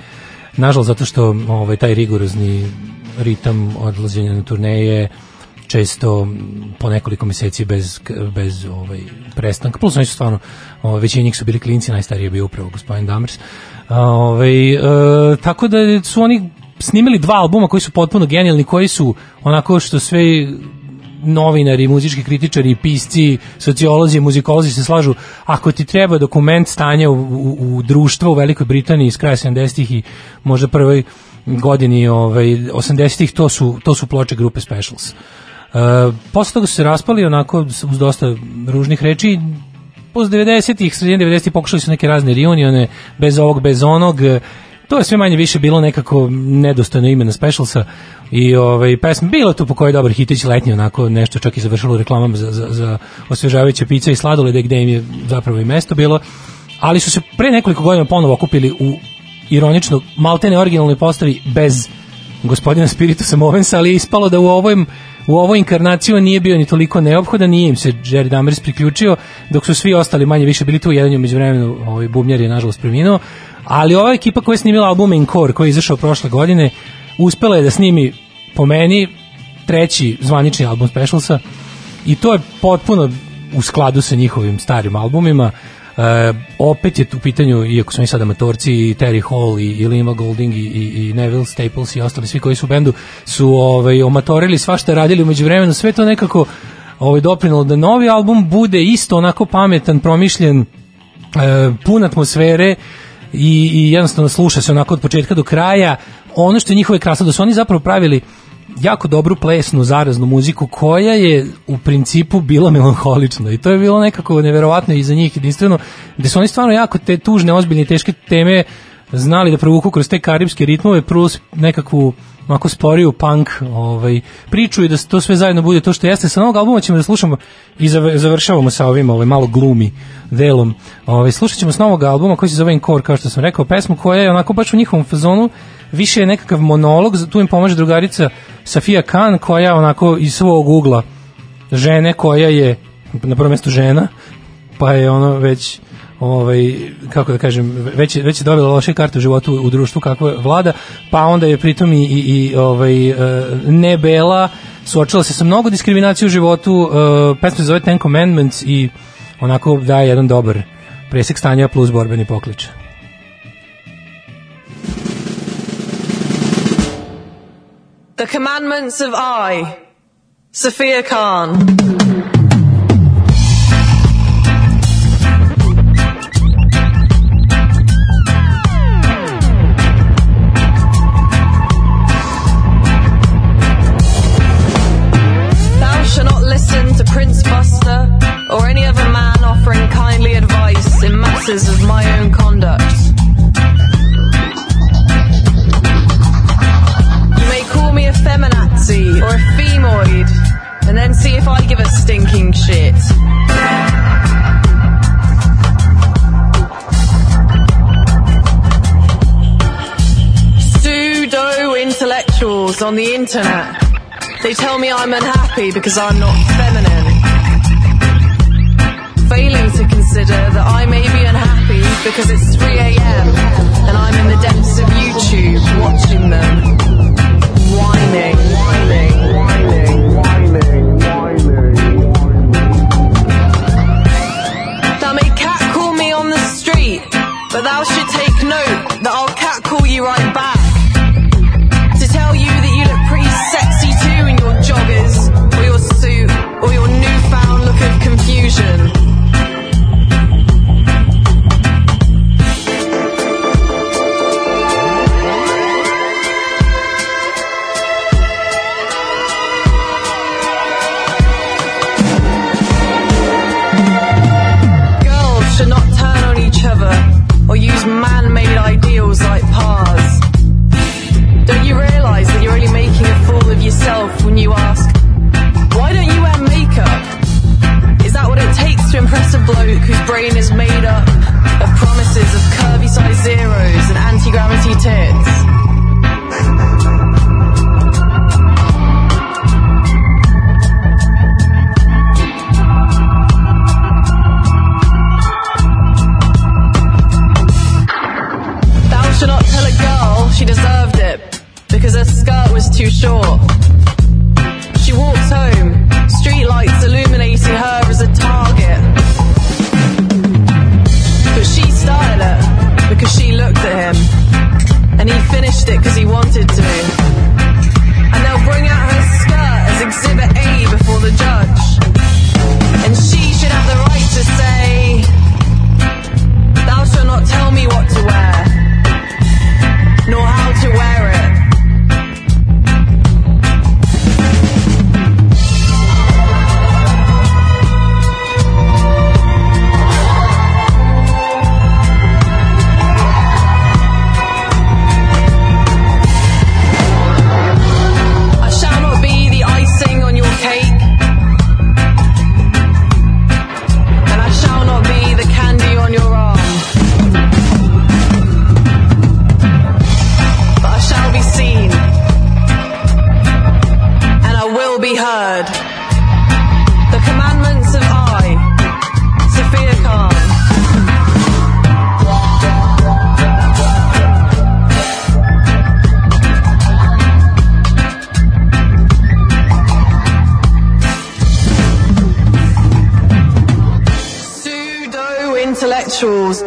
nažalost zato što ovaj, taj rigorozni ritam odlaženja na turneje često po nekoliko meseci bez, bez ovaj, prestanka. Plus oni su stvarno, ovaj, većina njih su bili klinci, najstariji je bio upravo gospodin Damers. Ovaj, e, tako da su oni snimili dva albuma koji su potpuno genijalni, koji su onako što sve novinari, muzički kritičari, pisci, sociolozi, muzikolozi se slažu, ako ti treba dokument stanja u, u, u društva u Velikoj Britaniji iz kraja 70-ih i možda prvoj godini ovaj, 80-ih, to su, to su ploče grupe Specials. Uh, posle toga su se raspali onako uz dosta ružnih reči. Posle 90-ih, sredine 90-ih pokušali su neke razne reunione, bez ovog, bez onog, to je sve manje više bilo nekako nedostojno ime na Specialsa. I ovaj, pesma, bilo tu po kojoj dobar hitić letnji, onako nešto čak i završilo u reklamama za, za, za osvežavajuće pice i sladolede gde im je zapravo i mesto bilo, ali su se pre nekoliko godina ponovo okupili u ironično maltene originalnoj postavi bez gospodina Spiritusa Movensa, ali je ispalo da u ovoj u ovoj inkarnaciji nije bio ni toliko neophodan, nije im se Jerry Damers priključio, dok su svi ostali manje više bili tu, jedan je među vremenu, ovaj bubnjar je nažalost preminuo, ali ova ekipa koja je snimila album Encore, koji je izašao prošle godine, uspela je da snimi po meni treći zvanični album Specialsa i to je potpuno u skladu sa njihovim starim albumima. E, opet je tu pitanju, iako su oni sad amatorci, i Terry Hall i, i Lima Golding i, i, i Neville Staples i ostali svi koji su u bendu su ovaj, omatorili svašta radili umeđu vremenu, sve to nekako ovaj, doprinalo da novi album bude isto onako pametan, promišljen, e, pun atmosfere i, i jednostavno sluša se onako od početka do kraja. Ono što je njihove krasa, da su oni zapravo pravili jako dobru plesnu, zaraznu muziku koja je u principu bila melanholična i to je bilo nekako neverovatno i za njih jedinstveno, gde su oni stvarno jako te tužne, ozbiljne i teške teme znali da provuku kroz te karibske ritmove plus nekakvu onako sporiju punk ovaj, priču i da to sve zajedno bude to što jeste. Sa novog albuma ćemo da slušamo i zav- završavamo sa ovim ovaj, malo glumi delom. Ovaj, slušat ćemo s novog albuma koji se zove Encore, kao što sam rekao, pesmu koja je onako baš u njihovom fazonu više je nekakav monolog, tu im pomaže drugarica Safia Khan koja onako iz svog ugla žene koja je na prvom mjestu žena, pa je ono već ovaj kako da kažem već već je dobila loše karte u životu u društvu kako je vlada pa onda je pritom i, i, i ovaj e, ne bela suočila se sa mnogo diskriminacije u životu e, pesma se zove Ten Commandments i onako daje jedan dobar presek stanja plus borbeni poklič The Commandments of I, Sophia Khan. Thou shalt internet. They tell me I'm unhappy because I'm not feminine. Failing to consider that I may be unhappy because it's 3 a.m. and I'm in the depths of YouTube watching them whining, whining, whining, whining, whining. Thou may catcall me on the street, but thou should take note that I'll catcall you right back. Confusion. Tits? Thou shalt not tell a girl she deserved it because her skirt was too short. Intellectuals.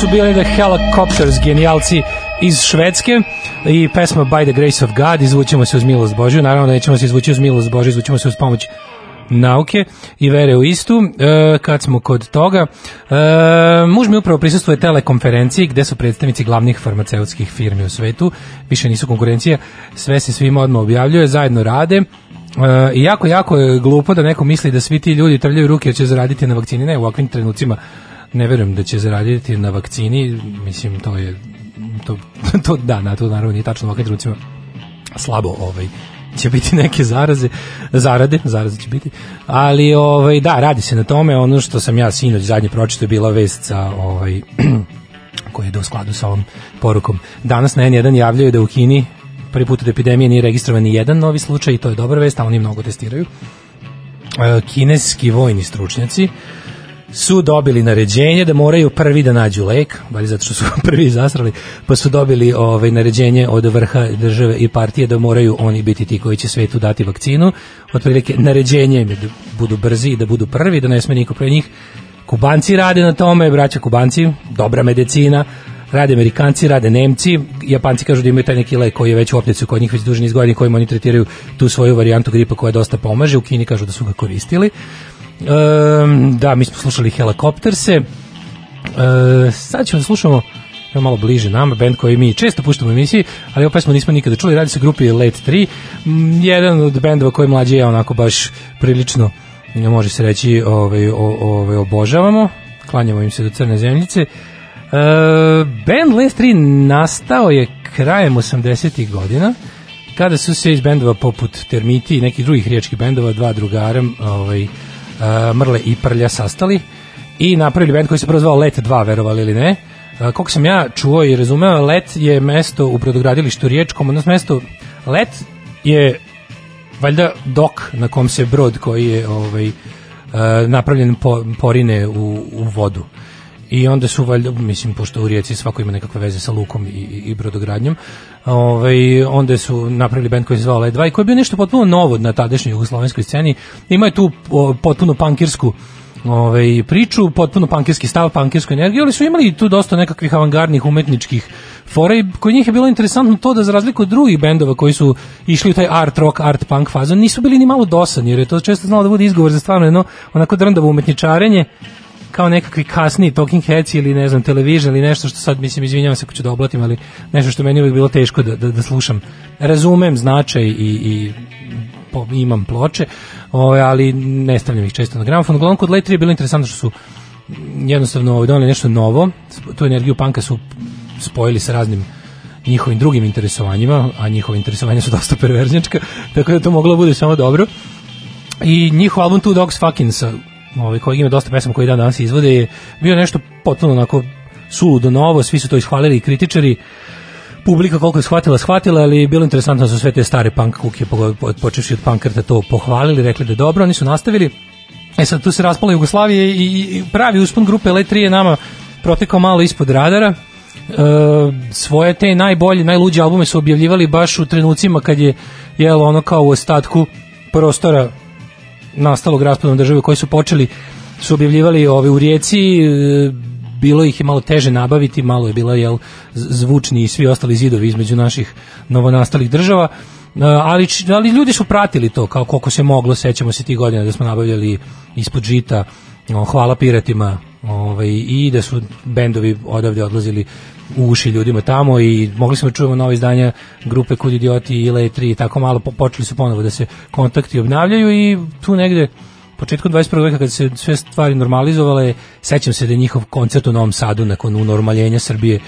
Su bili The Helicopters, genijalci iz Švedske i pesma By the Grace of God, izvućemo se uz milost Božju, naravno da nećemo se izvući uz milost Božju, izvućemo se uz pomoć nauke i vere u istu. E, kad smo kod toga, e, muž mi upravo prisustuje telekonferenciji gde su predstavnici glavnih farmaceutskih firmi u svetu, više nisu konkurencija, sve se svima odmah objavljuje, zajedno rade. E, I jako, jako je glupo da neko misli da svi ti ljudi trljaju ruke jer će zaraditi na vakcini. Ne, u ovakvim trenucima ne verujem da će zaraditi na vakcini, mislim to je to, to da, na to naravno nije tačno u ovakvim trenucima slabo ovaj će biti neke zaraze, zarade, zaraze će biti, ali ovaj, da, radi se na tome, ono što sam ja sinoć zadnje pročito je bila vest sa ovaj, koji je da u skladu sa ovom porukom. Danas na N1 javljaju da u Kini prvi put od epidemije nije registrovan ni jedan novi slučaj i to je dobra vest, a oni mnogo testiraju. E, Kineski vojni stručnjaci su dobili naređenje da moraju prvi da nađu lek, bali zato što su prvi zasrali, pa su dobili ovaj naređenje od vrha države i partije da moraju oni biti ti koji će svetu dati vakcinu. Otprilike naređenje da budu brzi i da budu prvi, da ne sme niko pre njih. Kubanci rade na tome, braća Kubanci, dobra medicina, rade Amerikanci, rade Nemci, Japanci kažu da imaju taj neki lek koji je već u opticu kod njih već duži niz godina kojim oni tretiraju tu svoju varijantu gripa koja dosta pomaže, u Kini kažu da su ga koristili. Ehm, da, mi smo slušali Helikopterse. E, sad ćemo da slušamo evo malo bliže nama, band koji mi često puštamo u emisiji, ali ovu pesmu nismo nikada čuli, radi se grupi Late 3, Mm, jedan od bendova koji mlađi ja onako baš prilično, može se reći, ovaj, ovaj, obožavamo, klanjamo im se do crne zemljice. E, band Late 3 nastao je krajem 80. godina, kada su se iz bendova poput Termiti i nekih drugih riječkih bendova, dva drugara, ovaj, Mrle i Prlja sastali i napravili bend koji se prvo zvao Let 2, verovali ili ne. A, koliko sam ja čuo i razumeo, Let je mesto u brodogradilištu Riječkom, odnosno mesto Let je valjda dok na kom se brod koji je ovaj, a, napravljen po, porine u, u vodu i onda su valjda, mislim, pošto u Rijeci svako ima nekakve veze sa lukom i, i brodogradnjom, ovaj, onda su napravili band koji se zvao Led 2 i koji je bio nešto potpuno novo na tadašnjoj jugoslovenskoj sceni. Ima je tu o, potpuno pankirsku ovaj, priču, potpuno pankirski stav, pankirsku energiju, ali su imali tu dosta nekakvih avangardnih umetničkih fora i kod njih je bilo interesantno to da za razliku od drugih bendova koji su išli u taj art rock, art punk fazon, nisu bili ni malo dosadni, jer je to često znalo da bude izgovor za stvarno jedno onako drndavo umetničarenje, kao nekakvi kasni Talking Heads ili ne znam Television ili nešto što sad mislim izvinjavam se ako ću da oblatim ali nešto što meni uvijek bilo teško da, da, da slušam. Razumem značaj i, i po, imam ploče ovaj, ali ne stavljam ih često na gramofon. Uglavnom kod Letri je bilo interesantno što su jednostavno doneli nešto novo. Tu energiju panka su spojili sa raznim njihovim drugim interesovanjima, a njihova interesovanja su dosta perverznjačka, tako da to moglo da bude samo dobro. I njihov album Two Dogs Fucking sa ovaj, koji ima dosta pesama koji dan danas izvode, je bio nešto potpuno onako suludo novo, svi su to ishvalili i kritičari, publika koliko je shvatila, shvatila, ali je bilo interesantno da su sve te stare punk kuke, po- počevši od pankrta, to pohvalili, rekli da je dobro, oni su nastavili. E sad, tu se raspala Jugoslavija i, i pravi uspon grupe L3 je nama protekao malo ispod radara, E, svoje te najbolje, najluđe albume su objavljivali baš u trenucima kad je jelo ono kao u ostatku prostora nastalog raspadom države koji su počeli su objavljivali ove u rijeci e, bilo ih je malo teže nabaviti malo je bila jel zvučni i svi ostali zidovi između naših novonastalih država E, ali, ali ljudi su pratili to kao koliko se moglo, sećamo se tih godina da smo nabavljali ispod žita hvala piratima ovaj, i da su bendovi odavde odlazili u uši ljudima tamo i mogli smo da čujemo nove izdanja grupe Kud idioti i 3 i tako malo po- počeli su ponovo da se kontakti obnavljaju i tu negde početku 21. veka kad se sve stvari normalizovale, sećam se da je njihov koncert u Novom Sadu nakon unormaljenja Srbije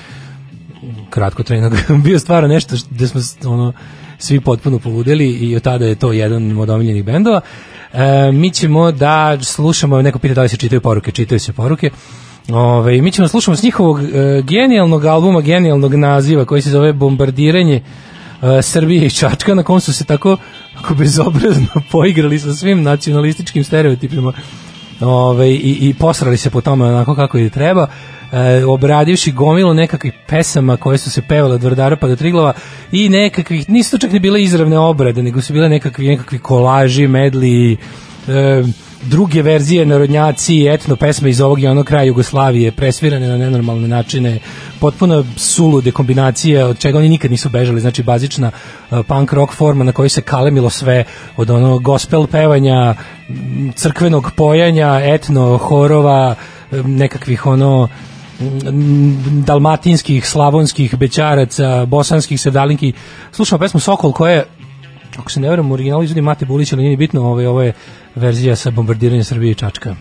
kratko trenog bio stvarno nešto što- gde smo ono svi potpuno poludeli i od tada je to jedan od omiljenih bendova. E, mi ćemo da slušamo, neko pita da li se čitaju poruke, čitaju se poruke. Ove, mi ćemo da slušamo s njihovog e, genijalnog albuma, genijalnog naziva koji se zove Bombardiranje e, Srbije i Čačka, na kom su se tako ako bezobrazno poigrali sa svim nacionalističkim stereotipima. Ove, i, i posrali se po tome onako kako i treba e, obradivši gomilu nekakvih pesama koje su se pevale od Vrdara pa do Triglova i nekakvih, nisu to čak ni bile izravne obrade, nego su bile nekakvi, nekakvi kolaži, medli e, druge verzije narodnjaci, etno pesme iz ovog i onog kraja Jugoslavije, presvirane na nenormalne načine, potpuno sulude kombinacije od čega oni nikad nisu bežali, znači bazična uh, punk rock forma na kojoj se kalemilo sve od onog gospel pevanja, crkvenog pojanja, etno, horova, m, nekakvih ono dalmatinskih, slavonskih, bećaraca, bosanskih sedalinki. Slušamo pesmu Sokol koja je ako se ne verujem, u originalu izvodi Mate Bulić, ali nije ni bitno, ovo je, ovo je verzija sa bombardiranjem Srbije i Čačka.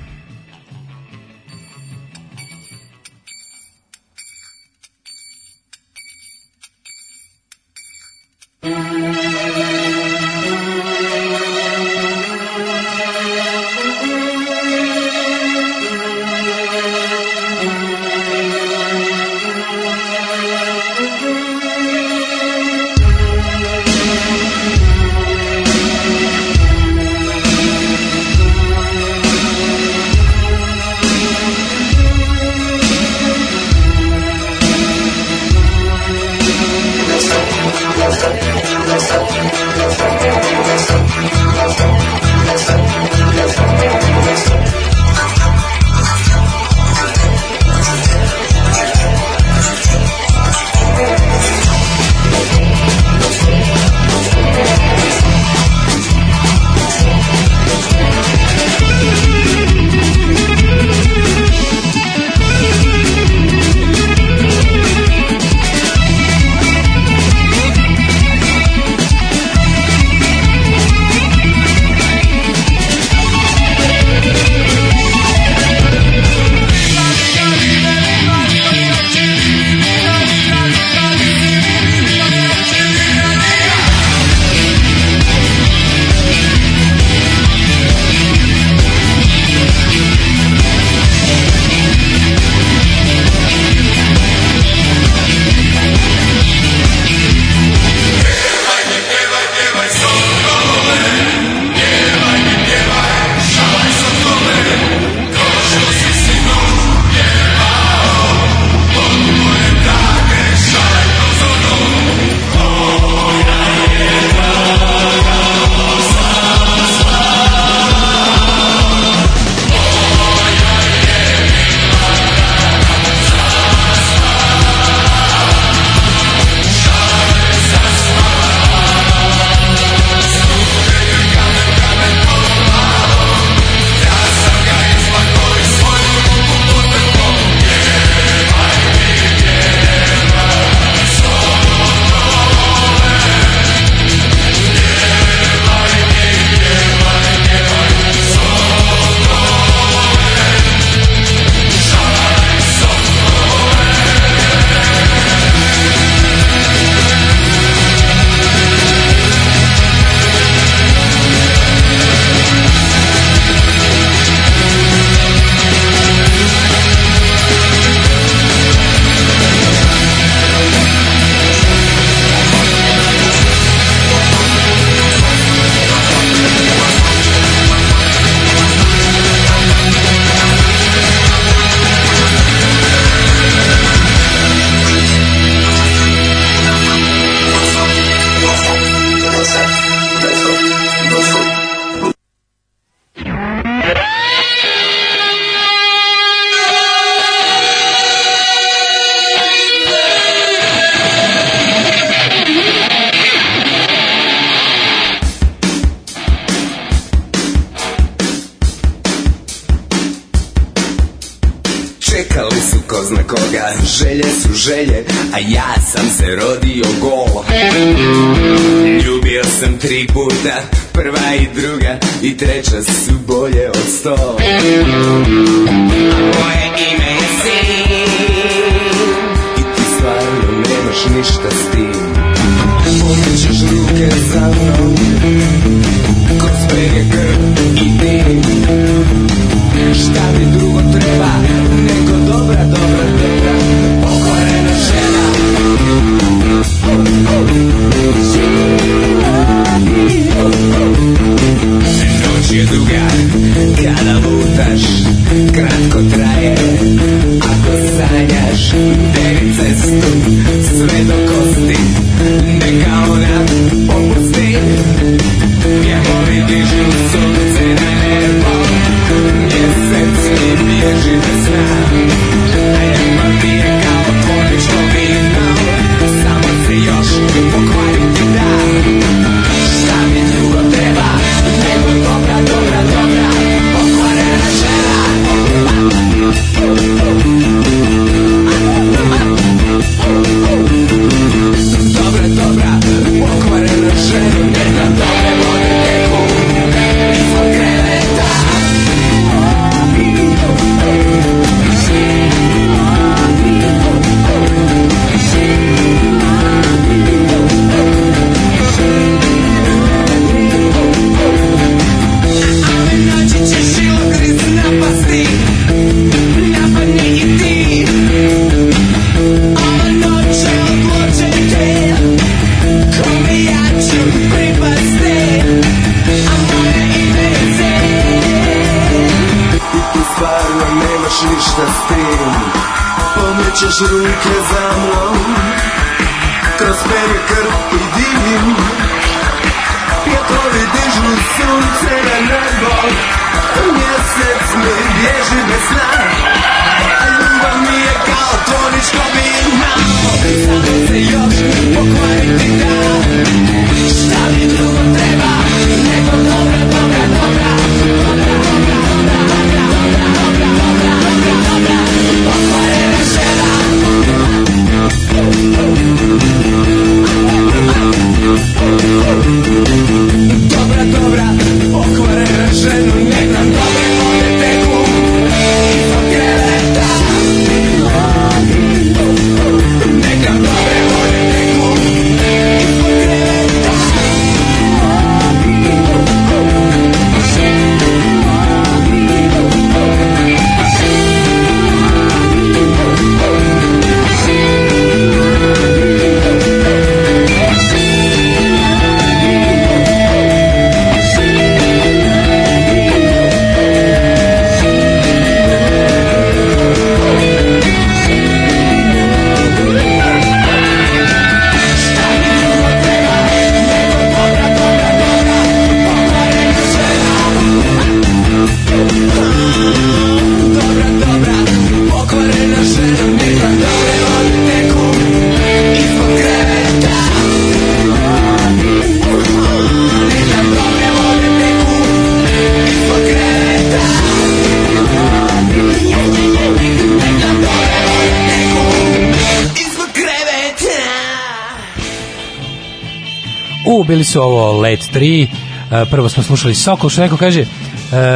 Prvo smo slušali Sokol, što neko kaže, e,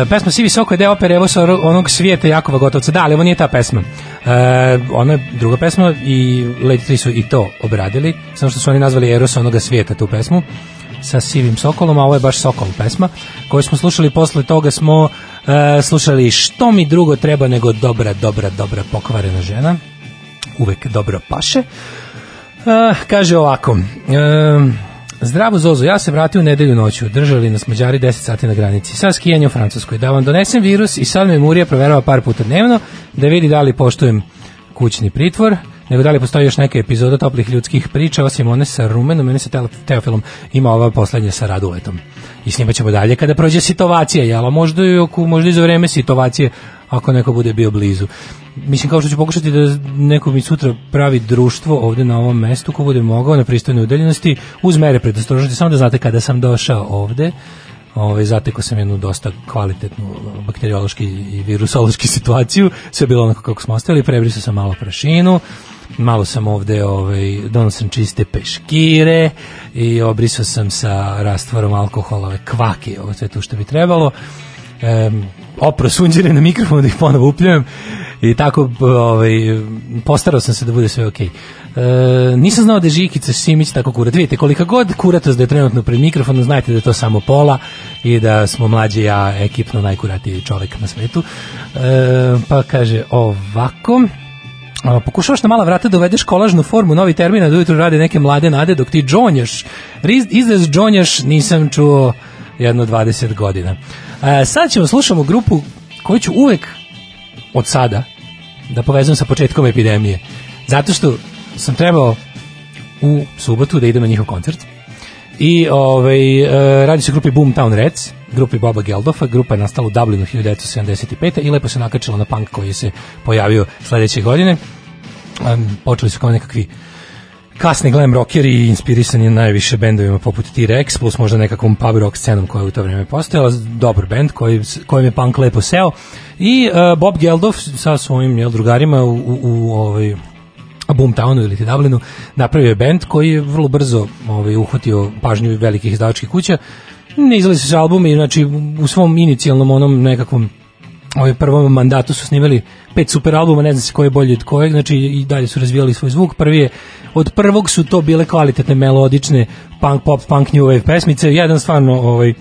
pesma Sivi Soko je deo opere evo onog svijeta Jakova Gotovca, da, ali ovo nije ta pesma. E, ona je druga pesma i 3 su i to obradili, samo što su oni nazvali Eros onoga svijeta tu pesmu sa Sivim Sokolom, a ovo je baš Sokol pesma, koju smo slušali posle toga smo e, slušali Što mi drugo treba nego dobra, dobra, dobra pokvarena žena, uvek dobro paše. A, kaže ovako, Zdravo Zozo, ja se vratio u nedelju noću, držali nas mađari 10 sati na granici, sa skijanje u Francuskoj, da vam donesem virus i sad me Murija proverava par puta dnevno, da vidi da li poštujem kućni pritvor, nego da li postoji još neka epizoda toplih ljudskih priča, osim one sa Rumenom, mene sa Teo- Teofilom ima ova poslednja sa Raduletom. I snimat ćemo dalje kada prođe situacija, jel? Možda oko, možda i za vreme situacije, ako neko bude bio blizu. Mislim, kao što ću pokušati da neko mi sutra pravi društvo ovde na ovom mestu, ko bude mogao na pristojnoj udaljenosti, uz mere predostrožnosti, samo da znate kada sam došao ovde, Ovaj zatekao sam jednu dosta kvalitetnu bakteriološki i virusološki situaciju. Sve bilo onako kako smo ostavili, prebrisao sam malo prašinu, malo sam ovde, ovaj, donao sam čiste peškire i obrisao sam sa rastvorom alkohola ove kvake, ovo sve to što bi trebalo. Um, opro sunđere na mikrofon da ih ponovo upljujem i tako ovaj, postarao sam se da bude sve okej. E, nisam znao da je Žikica Simić tako kurat. Vidite, kolika god kuratost da je trenutno pred mikrofonom, znajte da je to samo pola i da smo mlađi ja ekipno najkuratiji čovek na svetu. E, pa kaže ovako... Pokušavaš na mala vrata da uvedeš kolažnu formu, novi termin, a da ujutru rade neke mlade nade dok ti džonjaš. Izraz džonjaš nisam čuo jedno 20 godina. E, sad ćemo slušamo grupu koju ću uvek od sada da povezujem sa početkom epidemije. Zato što sam trebao u subotu da idem na njihov koncert. I ovaj, e, radi se o grupi Boomtown Reds, grupi Boba Geldofa, grupa je nastala u Dublinu 1975. i lepo se nakačila na punk koji se pojavio sledeće godine. Počeli su kao nekakvi kasni glam rockeri inspirisani najviše bendovima poput T-Rex plus možda nekakvom pub rock scenom koja je u to vreme postojala dobar bend koji, kojem je punk lepo seo. I uh, Bob Geldof sa svojim jel, drugarima u, u, u ovaj, Boomtownu ili Dublinu napravio je bend koji je vrlo brzo ovaj, uhvatio pažnju velikih izdavačkih kuća. Ne izlazi se albumi, znači u svom inicijalnom onom nekakvom ovaj prvom mandatu su snimali pet super albuma, ne znam se koji je bolji od kojeg, znači i dalje su razvijali svoj zvuk. Prvi je, od prvog su to bile kvalitetne melodične punk pop, punk new wave pesmice, jedan stvarno ovaj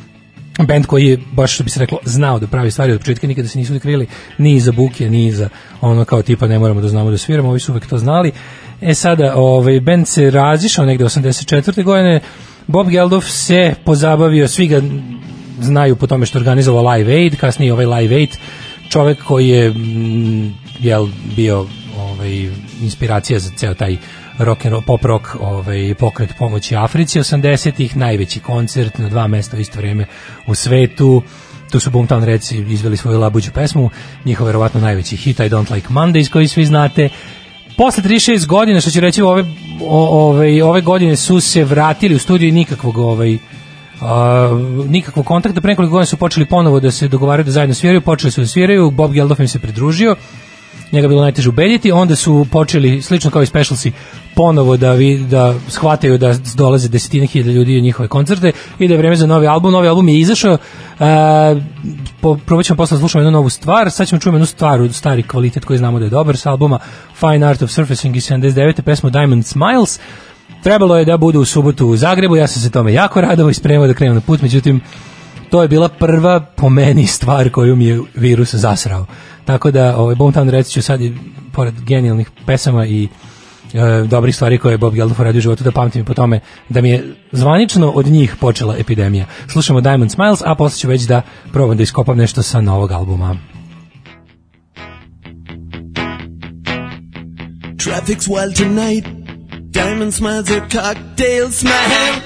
band koji je baš što bi se reklo znao da pravi stvari od početka nikada se nisu krili ni za buke ni za ono kao tipa ne moramo da znamo da sviramo ovi su uvek to znali e sada ovaj band se razišao negde 84. godine Bob Geldof se pozabavio svi ga znaju po tome što organizovao Live Aid kasnije ovaj Live Aid čovek koji je mm, jel bio ovaj inspiracija za ceo taj rock and roll, pop rock ovaj pokret pomoći Africi 80-ih, najveći koncert na dva mesta u isto vrijeme u svetu. Tu su Boomtown Reds izveli svoju labuđu pesmu, njihov verovatno najveći hit I Don't Like Mondays koji svi znate. Posle 36 godina, što ću reći, ove, ove, ove godine su se vratili u studiju i nikakvog ovaj, nikakvog kontakta, pre nekoliko godina su počeli ponovo da se dogovaraju da zajedno sviraju, počeli su da sviraju, Bob Geldof im se pridružio, njega je bilo najteže ubediti, onda su počeli, slično kao i Specialsi, ponovo da, vi, da shvataju da dolaze desetine hiljada ljudi u njihove koncerte i da je vreme za novi album. Novi album je izašao, a, po, probat ćemo posle da slušamo jednu novu stvar, sad ćemo čujemo jednu stvar, stari kvalitet koji znamo da je dobar sa albuma Fine Art of Surfacing iz 79. pesmu Diamond Smiles. Trebalo je da bude u subotu u Zagrebu, ja sam se tome jako radovao i spremao da krenem na put, međutim, to je bila prva po meni stvar koju mi je virus zasrao. Tako da, ovaj Boomtown reći ću sad, pored genijalnih pesama i e, dobrih stvari koje je Bob Geldof radio u životu, da pamtim i po tome da mi je zvanično od njih počela epidemija. Slušamo Diamond Smiles, a posle ću već da probam da iskopam nešto sa novog albuma. Traffic's wild tonight. Diamond smiles her cocktail smile.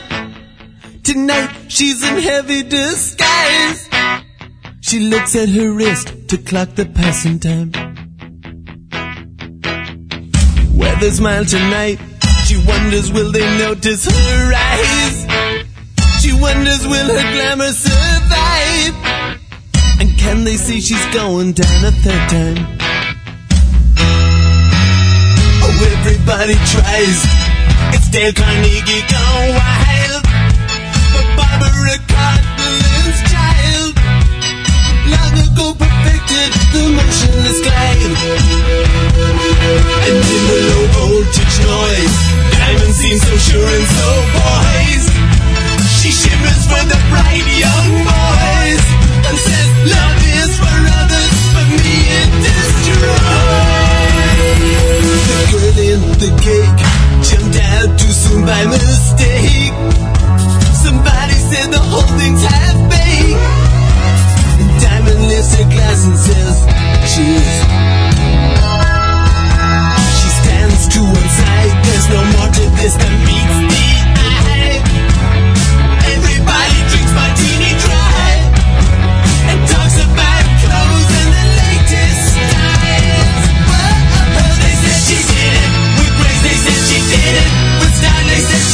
Tonight she's in heavy disguise. She looks at her wrist to clock the passing time. Weather smile tonight. She wonders will they notice her eyes. She wonders will her glamour survive. And can they see she's going down a third time? Oh, everybody tries. It's Dale Carnegie gone wild. But Barbara Cartland's child long ago perfected the motionless glide. And in the low voltage noise, Diamond seems so sure and so poised. She shimmers for the bright young boys and says, Love is for others, but me it destroys. The girl in the cake Jumped out too soon by mistake. Somebody said the whole thing's half baked. Diamond lifts her glass and says, Cheers. She stands to one side, there's no more to this than meets the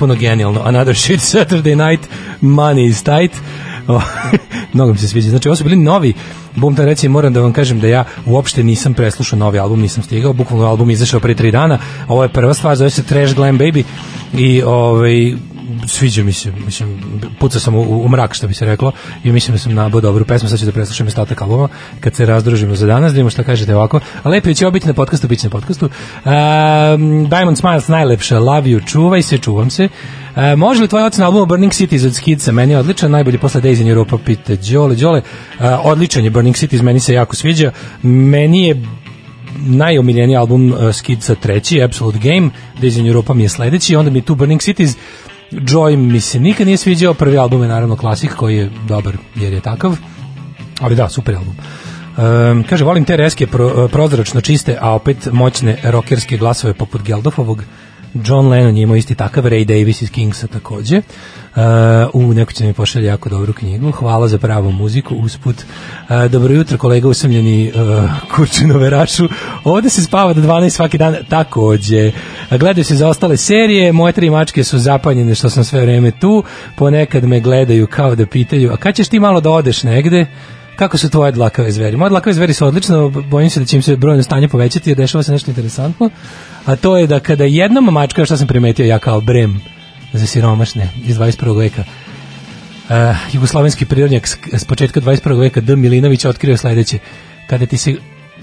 potpuno genijalno. Another shit Saturday night, money is tight. Mnogo mi se sviđa. Znači, ovo su bili novi Bum da reći, moram da vam kažem da ja uopšte nisam preslušao novi album, nisam stigao, bukvalno album izašao pre tri dana, ovo je prva stvar, zove se Trash Glam Baby i ovaj, sviđa mi se, mislim, pucao sam u, u mrak, što bi se reklo, i mislim da sam nabao dobru pesmu, sad ću da preslušam ostatak albuma, kad se razdružimo za danas, da vidimo šta kažete ovako, a lepo će ovo biti na podcastu, bit će na podcastu. Um, Diamond Smiles, najlepša, love you, čuvaj se, čuvam se. E, može li tvoj ocena albuma Burning Cities od Skidsa? Meni je odličan, najbolji posle Days in Europa, pite Đole, Đole. E, odličan je Burning Cities, meni se jako sviđa. Meni je najomiljeniji album uh, Skidsa treći, Absolute Game, Days in Europa mi je sledeći, onda mi je tu Burning Cities, Joy mi se nikad nije sviđao, prvi album je naravno klasik koji je dobar jer je takav, ali da, super album. Um, kaže, volim te reske pro, prozračno čiste, a opet moćne rokerske glasove poput Geldofovog. John Lennon je imao isti takav, Ray Davis iz Kingsa takođe. Uh, u neko će mi pošalje jako dobru knjigu. Hvala za pravu muziku, usput. Uh, dobro jutro, kolega usamljeni uh, Kurčinoverašu. Ovde se spava do 12 svaki dan, takođe. Gledaju se za ostale serije, moje tri mačke su zapanjene što sam sve vreme tu, ponekad me gledaju kao da pitaju, a kad ćeš ti malo da odeš negde? Kako su tvoje dlakave zveri? Moje dlakave zveri su odlično, bojim se da će im se brojno stanje povećati jer dešava se nešto interesantno, a to je da kada jednom mačka, što sam primetio ja kao brem za siromašne iz 21. veka, uh, jugoslovenski prirodnjak s, s početka 21. veka D. Milinović otkrio sledeće. Kada ti se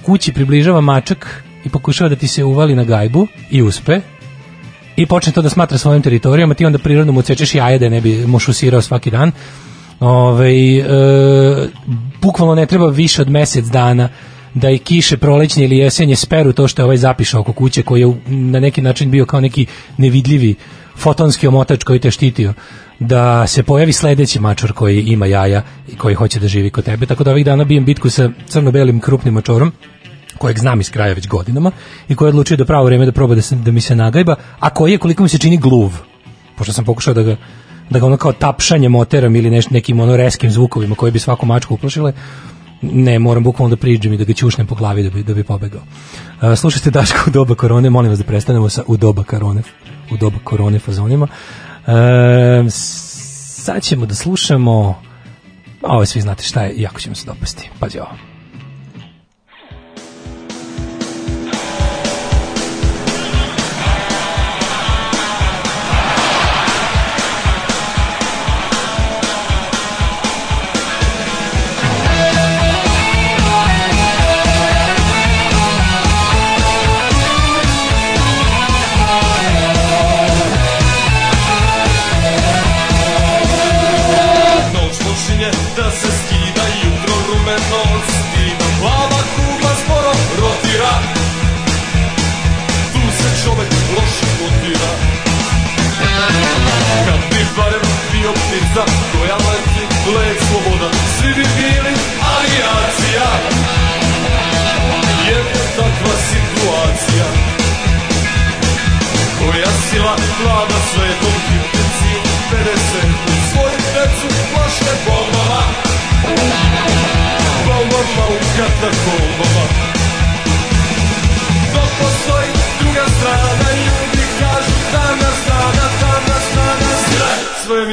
kući približava mačak i pokušava da ti se uvali na gajbu i uspe, i počne to da smatra svojim a ti onda prirodno mu cečeš jaje da ne bi mu šusirao svaki dan, Ove, e, bukvalno ne treba više od mesec dana da i kiše prolećnje ili jesenje speru to što je ovaj zapišao oko kuće koji je na neki način bio kao neki nevidljivi fotonski omotač koji te štitio da se pojavi sledeći mačor koji ima jaja i koji hoće da živi kod tebe. Tako da ovih dana bijem bitku sa crno-belim krupnim mačorom kojeg znam iz kraja već godinama i koji je odlučio da pravo vreme da proba da, se, da mi se nagajba a koji je koliko mi se čini gluv pošto sam pokušao da ga da ga ono kao tapšanje moterom ili neš, nekim ono reskim zvukovima koji bi svaku mačku uplašile, ne, moram bukvalno da priđem i da ga ćušnem po glavi da bi, da bi pobegao. Uh, slušajte Daško u doba korone, molim vas da prestanemo sa u doba korone, u doba korone fazonima. Uh, sad ćemo da slušamo a ovo svi znate šta je, jako ćemo se dopasti. Pazi ovo. Bio ptica koja leti let sloboda Svi bi bili alijacija. Jedna takva situacija Koja sila vlada svetom hipnici. 50 u svoju decu plaše bombama. Bombama u katakombama. Dok postoji druga strana Ljudi kažu strana, tamna strana Sve,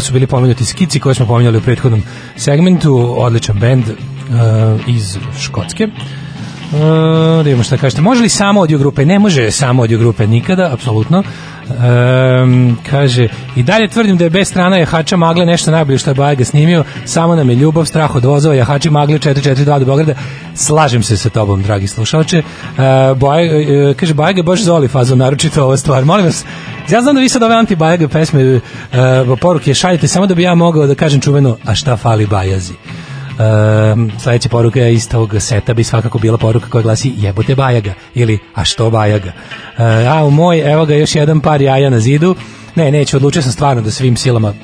ovo su bili pomenuti Skici koje smo pominjali u prethodnom segmentu, odličan bend uh, iz Škotske. Uh, da vidimo šta kažete. Može li samo audio grupe? Ne može samo audio grupe nikada, apsolutno. Um, kaže, i dalje tvrdim da je bez strana jahača magle nešto najbolje što je Bajega snimio, samo nam je ljubav, strah od vozova, jahači magle 442 do Beograda. Slažem se sa tobom, dragi slušalče. Uh, Baj, uh, kaže, Bajega je baš zoli fazom, naročito ova stvar. Molim vas, ja znam da vi sad ove anti-Bajega pesme, uh, poruke šaljete, samo da bi ja mogao da kažem čuveno, a šta fali Bajazi? Um, sledeća poruka iz tog seta bi svakako bila poruka koja glasi jebote bajaga ili a što bajaga? Uh, a u moj evo ga još jedan par jaja na zidu. Ne neću odlučio sam stvarno da svim silama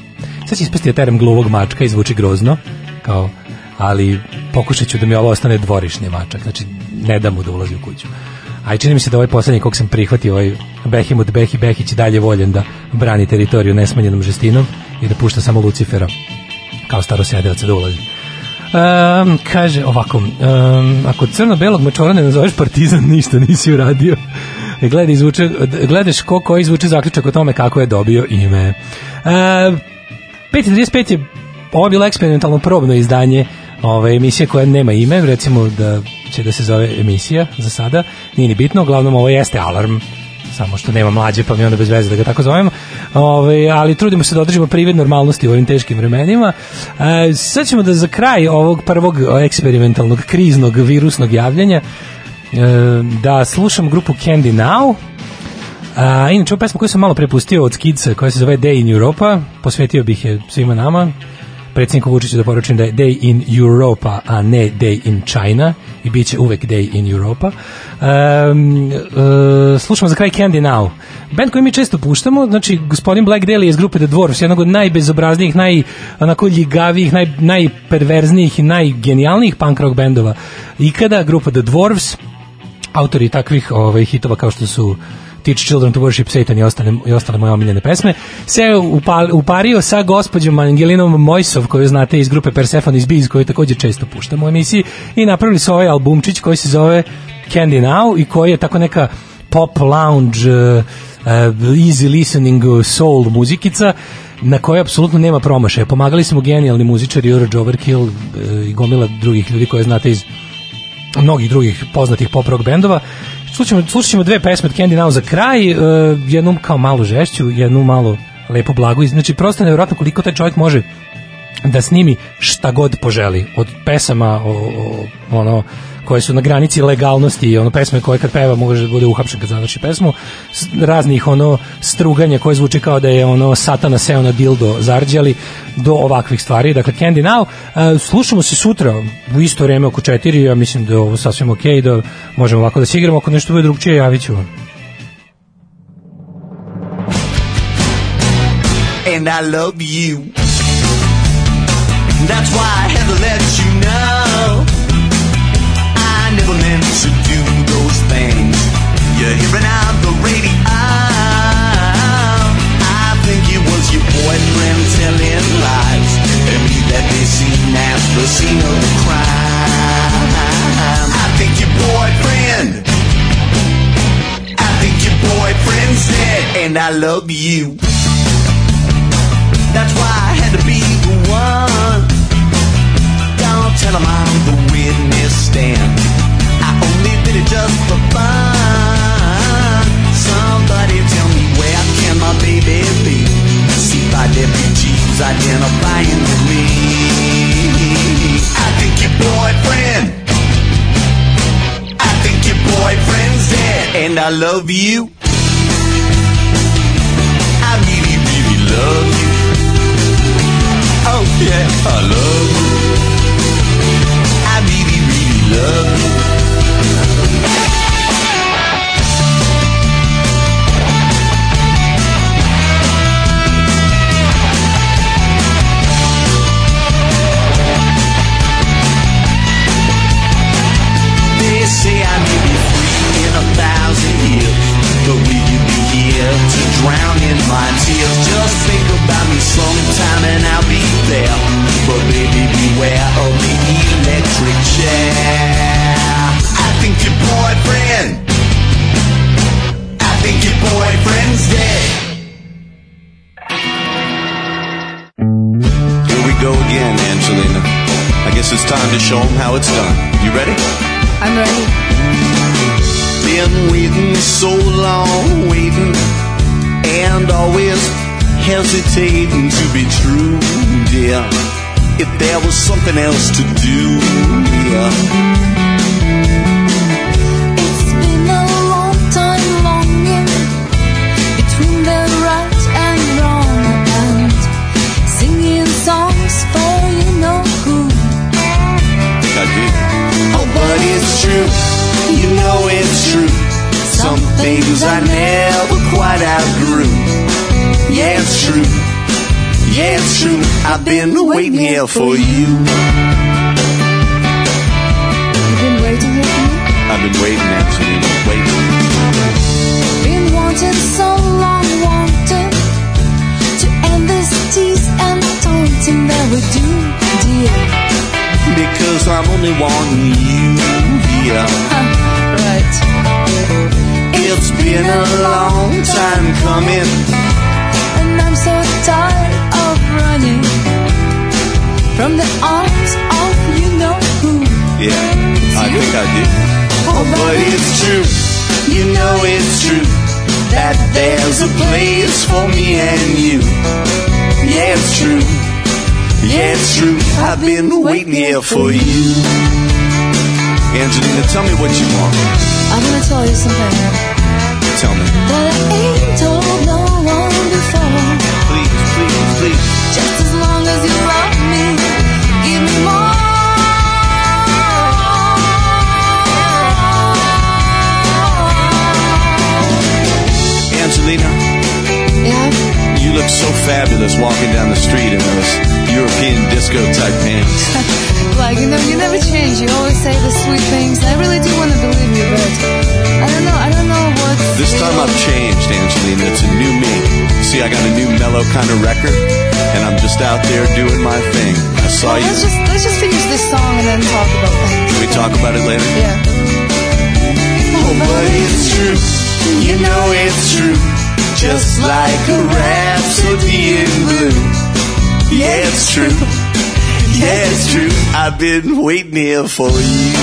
sad će ispasti da terem gluvog mačka i zvuči grozno kao ali pokušat ću da mi ovo ostane dvorišni mačak znači ne da mu da ulazi u kuću a i čini mi se da ovaj poslednji kog sam prihvatio ovaj Behimut Behi Behić dalje voljen da brani teritoriju nesmanjenom žestinom i da pušta samo Lucifera kao starosjedilaca da ulazi Um, kaže ovako, um, ako crno-belog mačora ne nazoveš partizan, ništa nisi uradio. E, Gledaj, izvuče, gledaš ko koji izvuče zaključak o tome kako je dobio ime. Uh, 5.35 je ovo je bilo eksperimentalno probno izdanje ove emisije koja nema ime, recimo da će da se zove emisija za sada, nije ni bitno, uglavnom ovo jeste alarm samo što nema mlađe, pa mi onda bez veze da ga tako zovemo. Ove, ali trudimo se da održimo privid normalnosti u ovim teškim vremenima. E, sad ćemo da za kraj ovog prvog eksperimentalnog, kriznog, virusnog javljanja e, da slušam grupu Candy Now, A, inače, ovu pesmu koju sam malo prepustio od Skidsa, koja se zove Day in Europa, posvetio bih je svima nama, predsjedniku Vučiću da poručim da je Day in Europa, a ne Day in China i bit će uvek Day in Europa. Um, uh, slušamo za kraj Candy Now. Band koji mi često puštamo, znači gospodin Black Daly iz grupe The Dwarfs, jednog od najbezobraznijih, naj, onako ljigavijih, naj, najperverznijih i najgenijalnijih punk rock bendova ikada, grupa The Dwarfs, autori takvih ovaj, hitova kao što su Teach Children to Worship Satan i ostale, i ostale moje omiljene pesme, se upal, upario sa gospođom Angelinom Mojsov, koju znate iz grupe Persephone iz Biz, koju takođe često puštamo u emisiji, i napravili su ovaj albumčić koji se zove Candy Now i koji je tako neka pop lounge uh, easy listening soul muzikica na kojoj apsolutno nema promašaja. Pomagali smo genijalni muzičari Urge Overkill uh, i gomila drugih ljudi koje znate iz mnogih drugih poznatih pop rock bendova. Slušamo, slušat ćemo dve pesme od Candy Now za kraj, uh, jednu kao malo žešću, jednu malo lepo blagu. Znači, prosto je nevjerojatno koliko taj čovjek može da snimi šta god poželi. Od pesama o, o, ono, koje su na granici legalnosti i ono pesme koje kad peva može da bude uhapšen kad završi pesmu raznih ono struganja koje zvuči kao da je ono satana seo na dildo zarđali do ovakvih stvari dakle Candy Now uh, slušamo se sutra u isto vreme oko 4 ja mislim da je ovo sasvim ok da možemo ovako da se igramo ako nešto bude drugčije javit ću vam and I love you. That's why I had to let you. Never to do those things. You're hearing out the radio. I think it was your boyfriend telling lies. And me that they seen at the scene of the crime. I think your boyfriend. I think your boyfriend's dead. And I love you. That's why I had to be the one. Don't tell him I'm the witness stand. Just for fun. Somebody tell me where can my baby be? I think your boyfriend. I think your boyfriend's dead, and I love you. I really, really love you. Oh yeah, I love you. I really, really love you. drown in my tears. Just think about me sometime and I'll be there. But baby, beware of the electric chair. I think your boyfriend. I think your boyfriend's dead. Here we go again, Angelina. I guess it's time to show them how it's done. You ready? I'm ready. Been waiting so long, waiting and always hesitating to be true, dear. If there was something else to do, yeah. It's been a long time longing between the right and wrong and singing songs for you know who. think I do. Oh, but it's true. You know it's true. Things I never quite outgrew. Yeah, it's true. Yeah, it's true. I've been waiting here for you. You've been waiting here for me. I've been waiting, Angelina. Waiting. Been wanting so long, wanting to end this tease and taunting that we do, dear. Because I'm only wanting you here. Uh-huh. It's been a long time coming. And I'm so tired of running from the arms of you know who. Yeah, I think I do. Oh, but it's true. You know it's true. That there's a place for me and you. Yeah, it's true. Yeah, it's true. I've been waiting here for you. Angelina, tell me what you want. I'm gonna tell you something Yeah, you look so fabulous walking down the street in those European disco type pants. like you know, you never change. You always say the sweet things. I really do want to believe you, but I don't know. I don't know what. This time I've changed, Angelina. It's a new me. See, I got a new mellow kind of record, and I'm just out there doing my thing. I saw you. Let's just let's just finish this song and then talk about things. Can we talk about it later? Yeah. Oh, but it's true. You know it's true. Just like a rhapsody in blue. Yeah, it's true. Yeah, it's true. I've been waiting here for you.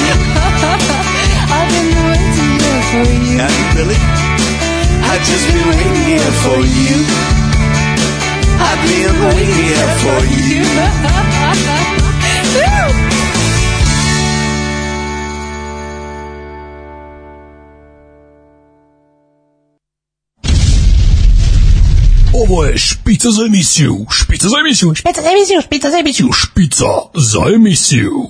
I've been waiting here for you. You really? I've just been waiting here for you. I've been waiting here for you. Ovo je špica za emisiju, špica za emisiju, špica za emisiju, špica za emisiju, špica za emisiju.